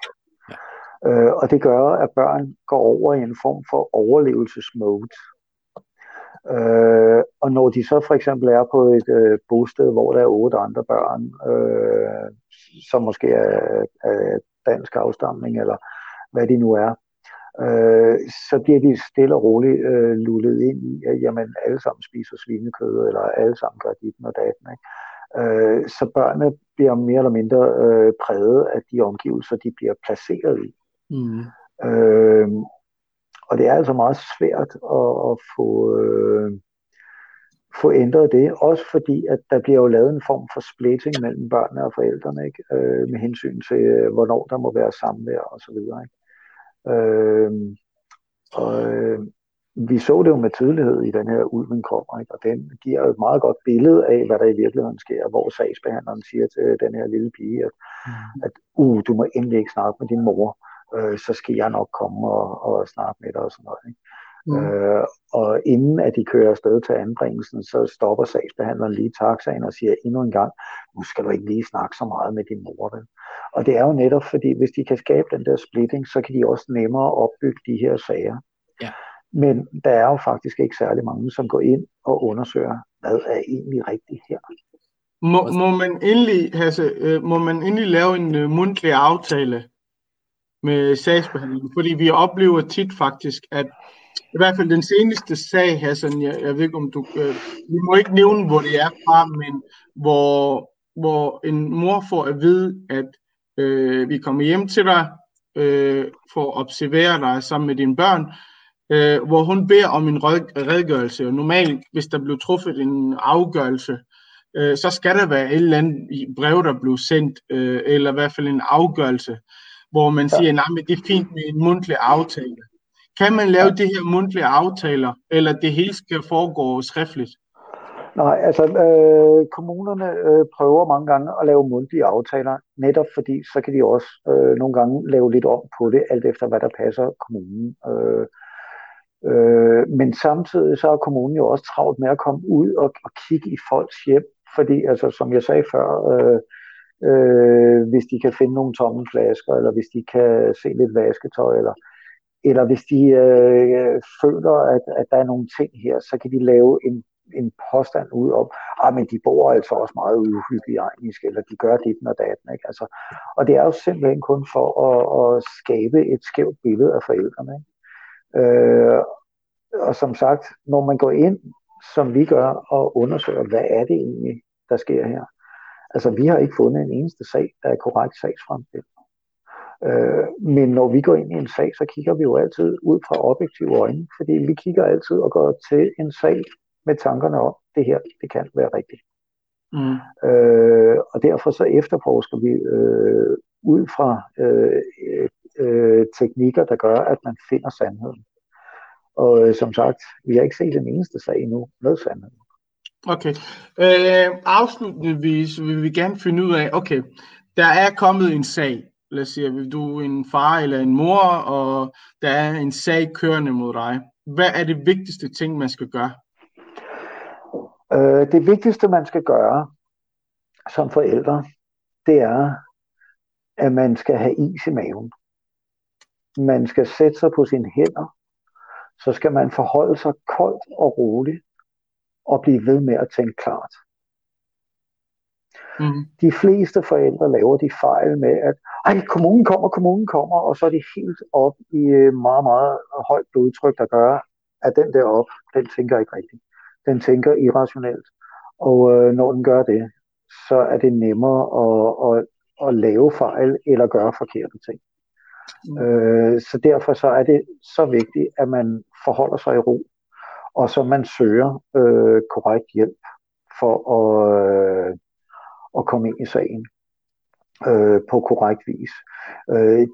Speaker 3: Øh, og det gør, at børn går over i en form for overlevelsesmode. Øh, og når de så for eksempel er på et øh, bosted, hvor der er otte andre børn, øh, som måske er, er dansk afstamning, eller hvad de nu er, øh, så bliver de stille og roligt øh, lullet ind i, at jamen, alle sammen spiser svinekød, eller alle sammen gør dit og datten. Ikke? Øh, så børnene bliver mere eller mindre øh, præget af de omgivelser, de bliver placeret i.
Speaker 4: Mm.
Speaker 3: Øh, og det er altså meget svært at, at få, øh, få ændret det, også fordi, at der bliver jo lavet en form for splitting mellem børnene og forældrene, ikke? Øh, med hensyn til, øh, hvornår der må være samvær og så videre. Ikke? Øh, og øh, vi så det jo med tydelighed i den her ulven kommer, ikke? og den giver jo et meget godt billede af, hvad der i virkeligheden sker, hvor sagsbehandleren siger til den her lille pige, at,
Speaker 4: Mm.
Speaker 3: at uh, du må endelig ikke snakke med din mor, øh, så skal jeg nok komme og, og snakke med dig og sådan noget. Ikke?
Speaker 4: Mm.
Speaker 3: Øh, og inden at de kører afsted til anbringelsen, så stopper sagsbehandleren lige taxaen og siger endnu en gang, nu skal du ikke lige snakke så meget med din mor. Vel? Og det er jo netop fordi, hvis de kan skabe den der splitting, så kan de også nemmere opbygge de her sager.
Speaker 4: Ja.
Speaker 3: Men der er jo faktisk ikke særlig mange, som går ind og undersøger, hvad er egentlig rigtigt her.
Speaker 2: Må, må, man endelig, Hasse, øh, må man endelig lave en øh, mundtlig aftale med sagsbehandlingen? Fordi vi oplever tit faktisk, at i hvert fald den seneste sag, Hassan, jeg, jeg ved ikke om du, øh, vi må ikke nævne, hvor det er fra, men hvor, hvor en mor får at vide, at øh, vi kommer hjem til dig øh, for at observere dig sammen med dine børn, øh, hvor hun beder om en redegørelse. Og normalt, hvis der blev truffet en afgørelse, øh, så skal der være et eller andet brev, der blev sendt, øh, eller i hvert fald en afgørelse, hvor man siger, nej, men det er fint med en mundtlig aftale. Kan man lave de her mundtlige aftaler, eller det hele skal foregå skriftligt?
Speaker 3: Nej, altså øh, kommunerne øh, prøver mange gange at lave mundtlige aftaler, netop fordi så kan de også øh, nogle gange lave lidt om på det, alt efter hvad der passer kommunen. Øh, øh, men samtidig så er kommunen jo også travlt med at komme ud og, og kigge i folks hjem, fordi altså som jeg sagde før, øh, øh, hvis de kan finde nogle tomme flasker, eller hvis de kan se lidt vasketøj, eller eller hvis de øh, føler, at, at der er nogle ting her, så kan de lave en en påstand ud om, ah, men de bor altså også meget uhygienisk, eller de gør dit og datten. Ikke? Altså, og det er jo simpelthen kun for at, at skabe et skævt billede af forældrene. Ikke? Øh, og som sagt, når man går ind, som vi gør, og undersøger, hvad er det egentlig, der sker her. Altså, vi har ikke fundet en eneste sag, der er korrekt sagsfremstilling. Øh, men når vi går ind i en sag, så kigger vi jo altid ud fra objektive øjne, fordi vi kigger altid og går til en sag med tankerne om, det her, det kan være rigtigt. Mm. Øh, og derfor så efterforsker vi øh, ud fra øh, øh, teknikker, der gør, at man finder sandheden. Og øh, som sagt, vi har ikke set den eneste sag endnu med sandheden.
Speaker 2: Okay. Øh, afslutningsvis vil vi gerne finde ud af, okay, der er kommet en sag. Lad os sige, du er en far eller en mor, og der er en sag kørende mod dig. Hvad er det vigtigste ting, man skal gøre?
Speaker 3: Øh, det vigtigste, man skal gøre som forældre, det er, at man skal have is i maven. Man skal sætte sig på sine hænder. Så skal man forholde sig koldt og roligt og blive ved med at tænke klart. Mm. De fleste forældre laver de fejl med, at ej, kommunen kommer, kommunen kommer, og så er de helt op i øh, meget, meget højt blodtryk, der gør, at den der op, den tænker ikke rigtigt den tænker irrationelt. Og øh, når den gør det, så er det nemmere at, at, at lave fejl eller gøre forkerte ting. Mm. Øh, så derfor så er det så vigtigt, at man forholder sig i ro, og så man søger øh, korrekt hjælp for at, øh, at komme ind i sagen øh, på korrekt vis. Øh,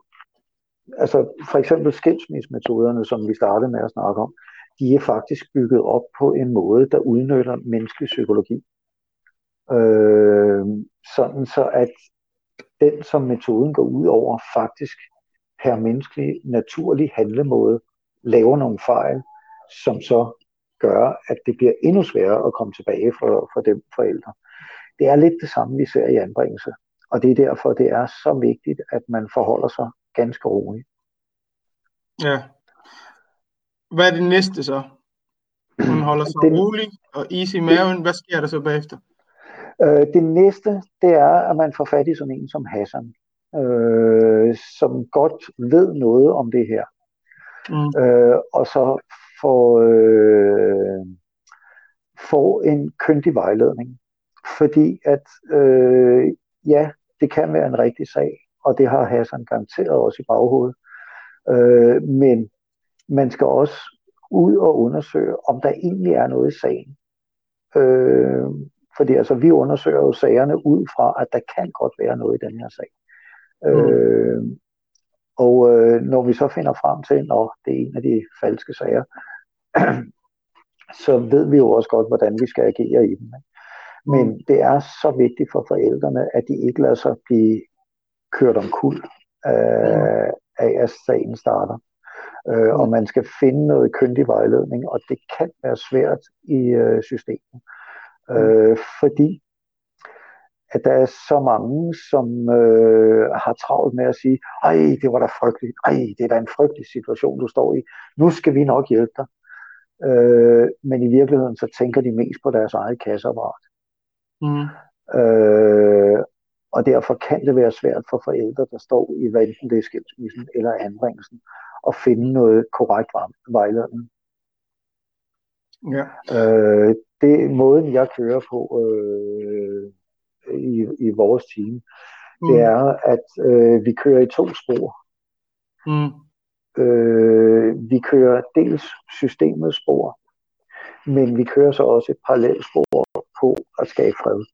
Speaker 3: altså for eksempel skilsmismetoderne, som vi startede med at snakke om, de er faktisk bygget op på en måde, der udnytter menneskelig psykologi. Øh, sådan så at den, som metoden går ud over, faktisk per menneskelig, naturlig handlemåde laver nogle fejl, som så gør, at det bliver endnu sværere at komme tilbage for, for dem forældre. Det er lidt det samme, vi ser i anbringelse. Og det er derfor, det er så vigtigt, at man forholder sig ganske roligt.
Speaker 2: Ja, hvad er det næste så? Hun holder sig det, rolig og is i maven. Hvad sker der så bagefter?
Speaker 3: Øh, det næste, det er, at man får fat i sådan en som Hassan, øh, som godt ved noget om det her. Mm. Øh, og så får, øh, får en køndig vejledning. Fordi at, øh, ja, det kan være en rigtig sag, og det har Hassan garanteret også i baghovedet. Øh, men man skal også ud og undersøge, om der egentlig er noget i sagen. Øh, fordi altså, vi undersøger jo sagerne ud fra, at der kan godt være noget i den her sag. Mm. Øh, og øh, når vi så finder frem til, at det er en af de falske sager, <clears throat> så ved vi jo også godt, hvordan vi skal agere i dem. Men det er så vigtigt for forældrene, at de ikke lader sig blive kørt om kul øh, af, at sagen starter øh, og man skal finde noget køndig vejledning, og det kan være svært i øh, systemet. Øh, fordi at der er så mange, som øh, har travlt med at sige, ej, det var da frygteligt, ej, det er da en frygtelig situation, du står i. Nu skal vi nok hjælpe dig. Øh, men i virkeligheden, så tænker de mest på deres eget kasseapparat.
Speaker 2: Mm.
Speaker 3: Øh, og derfor kan det være svært for forældre, der står i enten det er skilsmissen eller anbringelsen, at finde noget korrekt vejledning.
Speaker 2: Ja.
Speaker 3: Øh, det er måden, jeg kører på øh, i, i vores team. Mm. Det er, at øh, vi kører i to spor.
Speaker 2: Mm.
Speaker 3: Øh, vi kører dels systemets spor, men vi kører så også et parallelt spor på at skabe fred.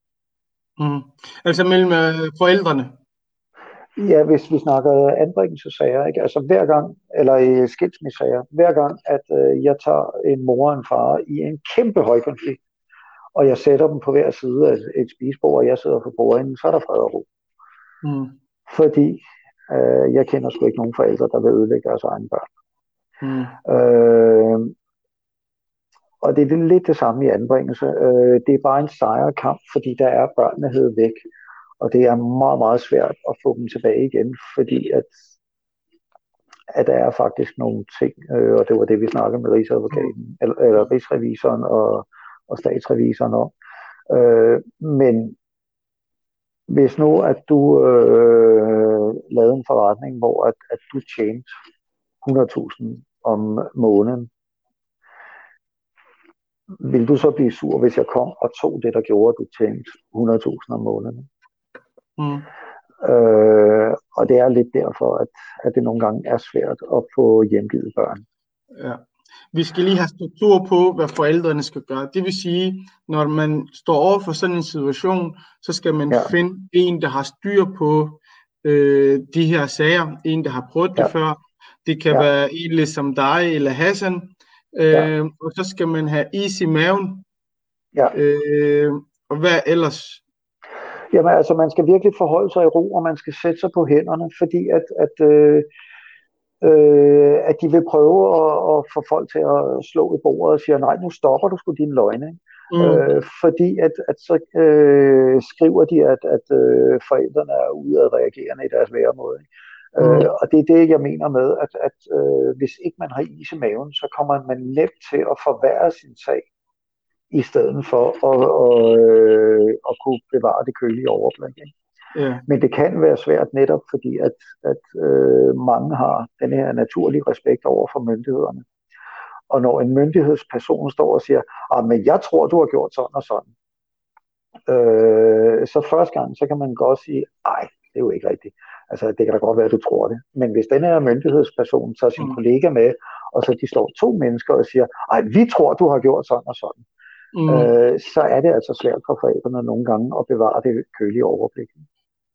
Speaker 2: Mm. Altså mellem øh, forældrene?
Speaker 3: Ja, hvis vi snakker anbringelsesager, ikke? altså hver gang, eller i skilsmissager, hver gang, at øh, jeg tager en mor og en far i en kæmpe højkonflikt, og jeg sætter dem på hver side af et spisebord, og jeg sidder for bordenden, så er der fred og ro.
Speaker 2: Mm.
Speaker 3: Fordi øh, jeg kender sgu ikke nogen forældre, der vil ødelægge deres egne børn.
Speaker 2: Mm.
Speaker 3: Øh, og det er lidt det samme i anbringelse. Øh, det er bare en sejrkamp, fordi der er børnene hed væk. Og det er meget, meget svært at få dem tilbage igen, fordi at, at der er faktisk nogle ting, øh, og det var det, vi snakkede med Rigsadvokaten, eller, eller Rigsrevisoren og, og statsrevisoren om. Øh, men hvis nu, at du øh, lavede en forretning, hvor at, at du tjente 100.000 om måneden, vil du så blive sur, hvis jeg kom og tog det, der gjorde, at du tjente 100.000 om måneden?
Speaker 2: Mm.
Speaker 3: Øh, og det er lidt derfor, at, at det nogle gange er svært at få hjemgivet børn.
Speaker 2: Ja. Vi skal lige have struktur på, hvad forældrene skal gøre. Det vil sige, når man står over for sådan en situation, så skal man ja. finde en, der har styr på øh, de her sager. En, der har prøvet det ja. før. Det kan ja. være en ligesom dig eller Hassan. Øh, ja. Og så skal man have is i maven.
Speaker 3: Ja.
Speaker 2: Øh, og hvad ellers?
Speaker 3: Jamen altså, man skal virkelig forholde sig i ro, og man skal sætte sig på hænderne, fordi at, at, øh, øh, at de vil prøve at, at få folk til at slå i bordet og sige, nej, nu stopper du sgu dine løgne. Mm. Øh, fordi at, at så øh, skriver de, at, at øh, forældrene er ude at reagerende i deres væremåde. Mm. Øh, og det er det, jeg mener med, at, at øh, hvis ikke man har is i maven, så kommer man nemt til at forværre sin sag i stedet for at, at, øh, at kunne bevare det kølige overblik. Ikke?
Speaker 2: Ja.
Speaker 3: Men det kan være svært netop fordi, at, at øh, mange har den her naturlige respekt over for myndighederne. Og når en myndighedsperson står og siger, ah, men jeg tror, du har gjort sådan og sådan, øh, så første gang, så kan man godt sige, ej, det er jo ikke rigtigt. Altså, det kan da godt være, at du tror det. Men hvis den her myndighedsperson tager sin mm. kollega med, og så de står to mennesker og siger, ej, vi tror, du har gjort sådan og sådan, mm. øh, så er det altså svært for forældrene nogle gange at bevare det kølige overblik.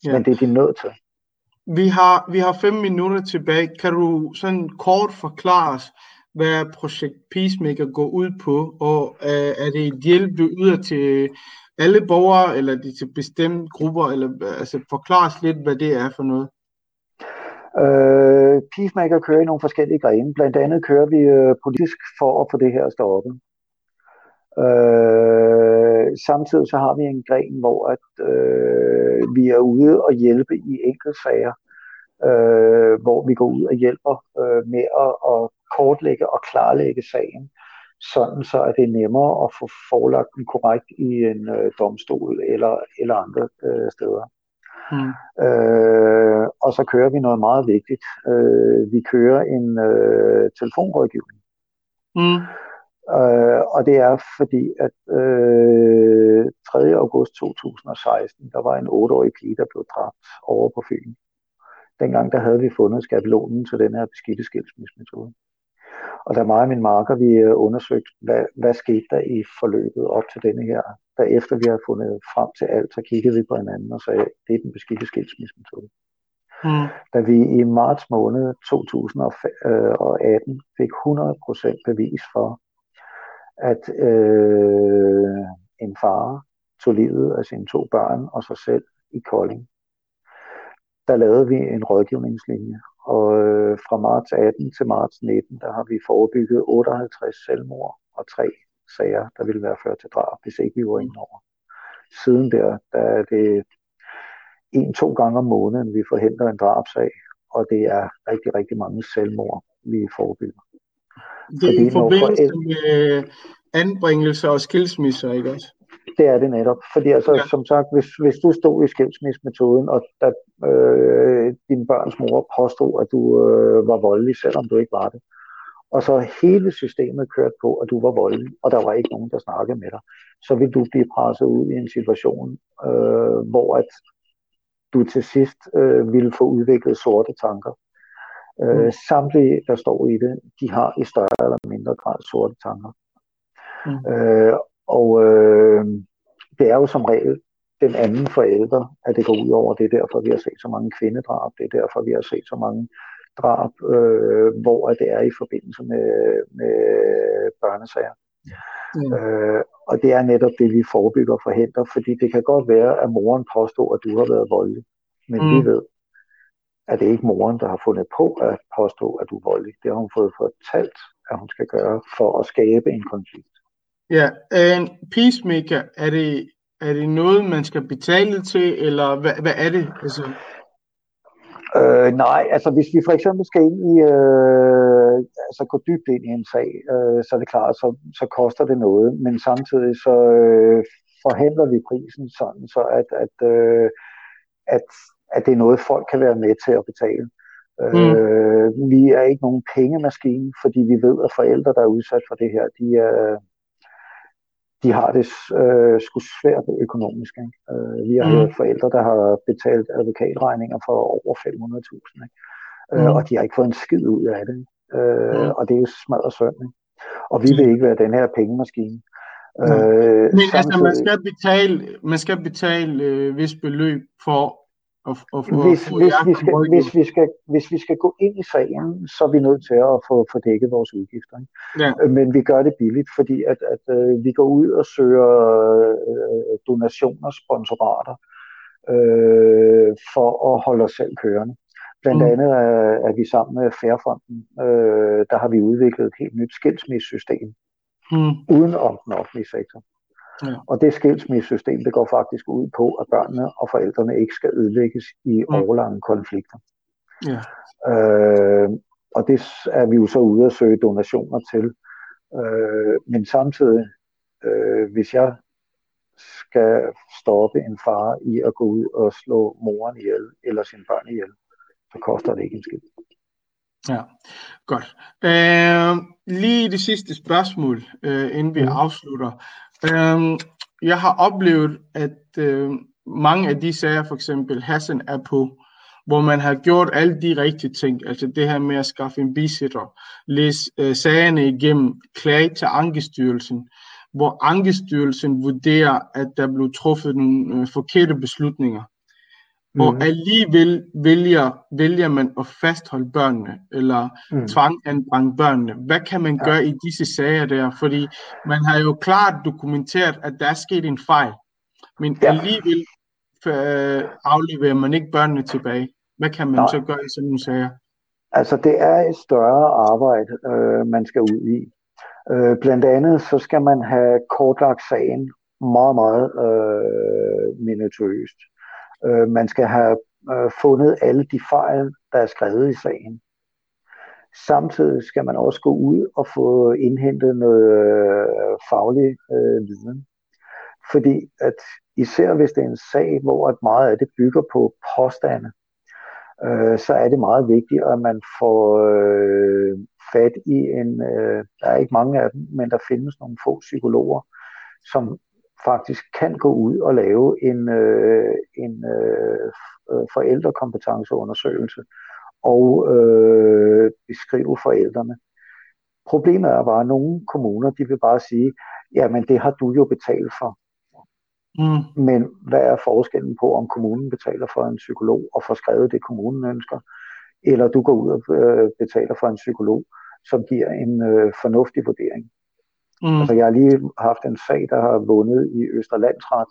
Speaker 3: Ja. Men det er de nødt til.
Speaker 2: Vi har, vi har fem minutter tilbage. Kan du sådan kort forklare os, hvad projekt Peacemaker går ud på, og øh, er det et hjælp, du yder til alle borgere, eller de til bestemte grupper, eller altså forklare os lidt, hvad det er for noget?
Speaker 3: Øh, Peacemaker kører i nogle forskellige grene. Blandt andet kører vi øh, politisk for at få det her stoppet. Øh, samtidig så har vi en gren, hvor at, øh, vi er ude og hjælpe i enkeltsager, øh, hvor vi går ud og hjælper øh, med at, at kortlægge og klarlægge sagen, sådan så at det er nemmere at få forelagt den korrekt i en øh, domstol eller, eller andre øh, steder. Mm. Øh, og så kører vi noget meget vigtigt. Øh, vi kører en øh, telefonrådgivning.
Speaker 2: Mm.
Speaker 3: Øh, og det er fordi, at øh, 3. august 2016, der var en 8-årig pige, der blev dræbt over på Fyn. Dengang der havde vi fundet skabelonen til den her beskidte skilsmismetode. Og da mig og min marker, vi øh, undersøgte, hvad, hvad skete der i forløbet op til denne her. Da efter vi havde fundet frem til alt, så kiggede vi på hinanden og sagde, det er den beskidte skilsmismetode.
Speaker 2: Mm.
Speaker 3: Da vi i marts måned 2018 fik 100% bevis for, at øh, en far tog livet af sine to børn og sig selv i Kolding. Der lavede vi en rådgivningslinje, og øh, fra marts 18 til marts 19, der har vi forebygget 58 selvmord og tre sager, der ville være ført til drab, hvis ikke vi var inde over. Siden der, der er det en-to gange om måneden, vi forhindrer en drabsag, og det er rigtig, rigtig mange selvmord, vi forebygger.
Speaker 2: Det er i forbindelse med anbringelser og skilsmisser, ikke også?
Speaker 3: Det er det netop, fordi altså, ja. som sagt, hvis, hvis du stod i skilsmissmetoden, og da øh, din børns mor påstod, at du øh, var voldelig, selvom du ikke var det, og så hele systemet kørt på, at du var voldelig, og der var ikke nogen, der snakkede med dig, så vil du blive presset ud i en situation, øh, hvor at du til sidst øh, ville få udviklet sorte tanker. Øh, mm. Samtlige, der står i det, de har i større eller mindre grad sorte tanker. Mm. Øh, og øh, det er jo som regel den anden forælder, at det går ud over. Det er derfor, vi har set så mange kvindedrab. Det er derfor, vi har set så mange drab, øh, hvor det er i forbindelse med, med børnesager. Mm. Øh, og det er netop det, vi forebygger og forhindrer, fordi det kan godt være, at moren påstår, at du har været voldelig. Men mm. vi ved, at det ikke moren, der har fundet på at påstå, at du er voldelig. Det har hun fået fortalt, at hun skal gøre for at skabe en konflikt.
Speaker 2: Ja, en peacemaker, er det, er det noget, man skal betale til, eller hvad, hvad er det? Altså...
Speaker 3: Øh, nej, altså hvis vi for eksempel skal ind i, øh, altså gå dybt ind i en sag, øh, så er det klart, så, så koster det noget, men samtidig så øh, forhandler vi prisen sådan, så at, at, øh, at, at det er noget, folk kan være med til at betale. Mm. Øh, vi er ikke nogen pengemaskine, fordi vi ved, at forældre, der er udsat for det her, de er, de har det øh, sgu svært økonomisk. Ikke? Øh, vi har mm. forældre, der har betalt advokatregninger for over 500.000, ikke? Øh, mm. og de har ikke fået en skid ud af det. Øh, mm. Og det er jo smadret sønd. Ikke? Og vi vil ikke være den her pengemaskine.
Speaker 2: Mm. Øh, Men samtidig... altså, man skal betale, man skal betale øh, vis beløb for
Speaker 3: og, og for, hvis, for hvis, vi skal, hvis, vi skal, hvis vi skal gå ind i sagen, så er vi nødt til at få, få dækket vores udgifter. Ikke? Ja. Øh, men vi gør det billigt, fordi at, at uh, vi går ud og søger uh, donationer, sponsorater, uh, for at holde os selv kørende. Blandt mm. andet er, er vi sammen med Færfonden, uh, der har vi udviklet et helt nyt skilsmissesystem, mm. uden om den offentlige sektor. Ja. Og det skilsmissesystem, det går faktisk ud på, at børnene og forældrene ikke skal ødelægges i mm. overlange konflikter. Ja. Øh, og det er vi jo så ude at søge donationer til. Øh, men samtidig, øh, hvis jeg skal stoppe en far i at gå ud og slå moren ihjel, eller sine børn ihjel, så koster det ikke en skid.
Speaker 2: Ja, godt. Øh, lige det sidste spørgsmål, øh, inden vi mm. afslutter. Øh, jeg har oplevet, at øh, mange af de sager, for eksempel Hassan er på, hvor man har gjort alle de rigtige ting, altså det her med at skaffe en bisitter, læse øh, sagerne igennem, klage til Ankestyrelsen, hvor Ankestyrelsen vurderer, at der blev truffet nogle øh, forkerte beslutninger. Mm. Og alligevel vælger, vælger man at fastholde børnene, eller mm. tvanganbringe børnene. Hvad kan man gøre ja. i disse sager der? Fordi man har jo klart dokumenteret, at der er sket en fejl, men ja. alligevel øh, afleverer man ikke børnene tilbage. Hvad kan man Nej. så gøre i sådan nogle sager?
Speaker 3: Altså det er et større arbejde, øh, man skal ud i. Øh, blandt andet så skal man have kortlagt sagen meget, meget øh, minutøst. Øh, man skal have øh, fundet alle de fejl, der er skrevet i sagen. Samtidig skal man også gå ud og få indhentet noget øh, faglig øh, viden. Fordi at især hvis det er en sag, hvor at meget af det bygger på påstande, øh, så er det meget vigtigt, at man får øh, fat i en, øh, der er ikke mange af dem, men der findes nogle få psykologer, som faktisk kan gå ud og lave en, øh, en øh, forældrekompetenceundersøgelse og øh, beskrive forældrene. Problemet er bare, at nogle kommuner de vil bare sige, jamen det har du jo betalt for. Mm. Men hvad er forskellen på, om kommunen betaler for en psykolog og får skrevet det, kommunen ønsker, eller du går ud og øh, betaler for en psykolog, som giver en øh, fornuftig vurdering. Mm. Altså, jeg har lige haft en sag, der har vundet i Østerlandsret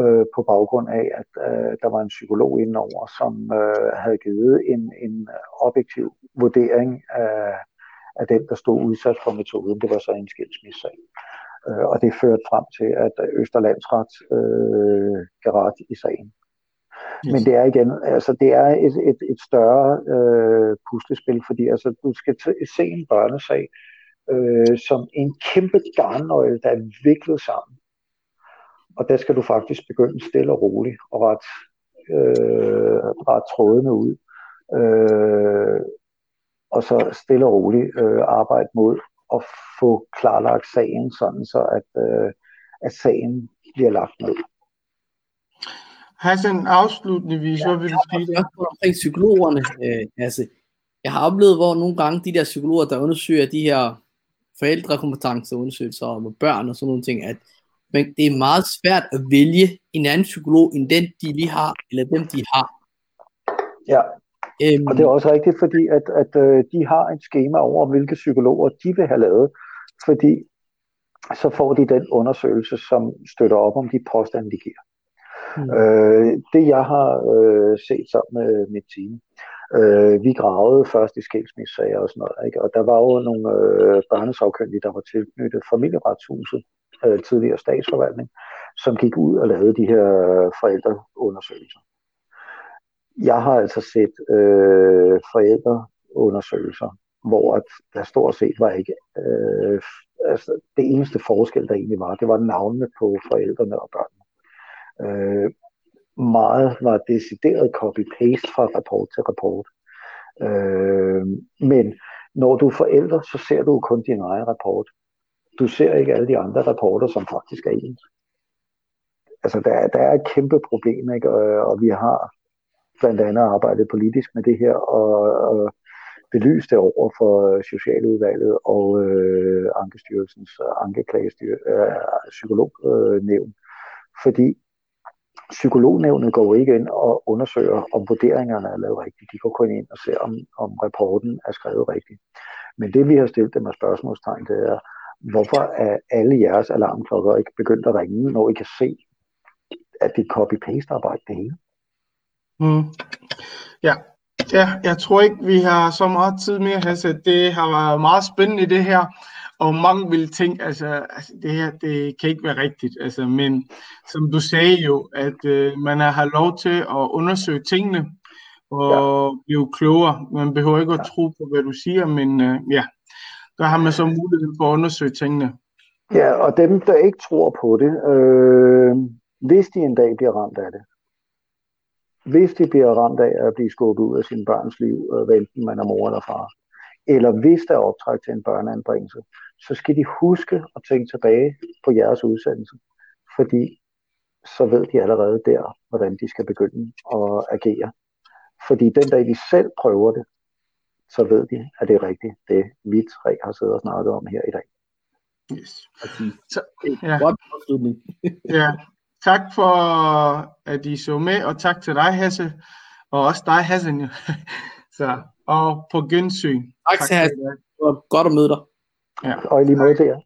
Speaker 3: øh, på baggrund af, at øh, der var en psykolog indenover, som øh, havde givet en, en objektiv vurdering af, af den, der stod udsat for metoden. Det var så en skilsmissesag. Øh, og det førte frem til, at Østerlandsret øh, gav ret i sagen. Yes. Men det er igen, altså det er et, et, et større øh, puslespil, fordi altså, du skal se en børnesag øh, som en kæmpe garnnøgle, der er viklet sammen. Og der skal du faktisk begynde stille og roligt og ret, øh, ret trådene ud. Øh, og så stille og roligt øh, arbejde mod at få klarlagt sagen, sådan så at, øh, at sagen bliver lagt ned.
Speaker 2: Hassan, afslutningsvis, hvad vil du sige?
Speaker 4: Jeg omkring psykologerne. Øh, altså, jeg har oplevet, hvor nogle gange de der psykologer, der undersøger de her forældrekompetenceundersøgelser om børn og sådan nogle ting, at men det er meget svært at vælge en anden psykolog, end den de lige har, eller dem de har.
Speaker 3: Ja, øhm, og det er også rigtigt, fordi at, at øh, de har et schema over, hvilke psykologer de vil have lavet, fordi så får de den undersøgelse, som støtter op om de påstande, de giver. Mm. Øh, det jeg har øh, set sammen med mit team, øh, vi gravede først i skilsmissager og sådan noget, ikke? og der var jo nogle øh, børnesagkyndige, der var tilknyttet familieretshuset, øh, tidligere statsforvaltning, som gik ud og lavede de her forældreundersøgelser. Jeg har altså set øh, forældreundersøgelser, hvor at der stort set var ikke øh, altså det eneste forskel, der egentlig var, det var navnene på forældrene og børnene. Øh, meget var decideret copy-paste fra rapport til rapport. Øh, men når du er forældre, så ser du kun din egen rapport. Du ser ikke alle de andre rapporter, som faktisk er ens. Altså, der, der er et kæmpe problem, ikke? Og, og vi har blandt andet arbejdet politisk med det her, og, og belyst det over for Socialudvalget og øh, Ankestyrelsens ankeklagestyr, øh, psykolognævn. Fordi psykolognævnet går ikke ind og undersøger, om vurderingerne er lavet rigtigt. De går kun ind og ser, om, om rapporten er skrevet rigtigt. Men det, vi har stillet dem af spørgsmålstegn, det er, hvorfor er alle jeres alarmklokker ikke begyndt at ringe, når I kan se, at det er copy-paste arbejde det hele?
Speaker 2: Mm. Ja. ja, jeg tror ikke, vi har så meget tid mere, Hasse. Det har været meget spændende det her og mange vil tænke, altså, altså det her, det kan ikke være rigtigt, altså, men som du sagde jo, at øh, man har lov til at undersøge tingene, og ja. blive klogere. Man behøver ikke at ja. tro på, hvad du siger, men øh, ja, der har man så mulighed for at undersøge tingene.
Speaker 3: Ja, og dem, der ikke tror på det, øh, hvis de en dag bliver ramt af det, hvis de bliver ramt af at blive skubbet ud af sin børns liv, øh, enten man er mor eller far, eller hvis der er optræk til en børneanbringelse, så skal de huske at tænke tilbage på jeres udsendelse, fordi så ved de allerede der, hvordan de skal begynde at agere. Fordi den dag de selv prøver det, så ved de, at det er rigtigt, det vi tre har siddet og snakket om her i dag.
Speaker 2: Yes. Så, ja. <laughs> ja. Tak for, at I så med, og tak til dig, Hasse, og også dig, Hassan. <laughs> så, og på gensyn.
Speaker 4: Tak, tak til godt at møde dig.
Speaker 3: Ja. Og i lige måde jer.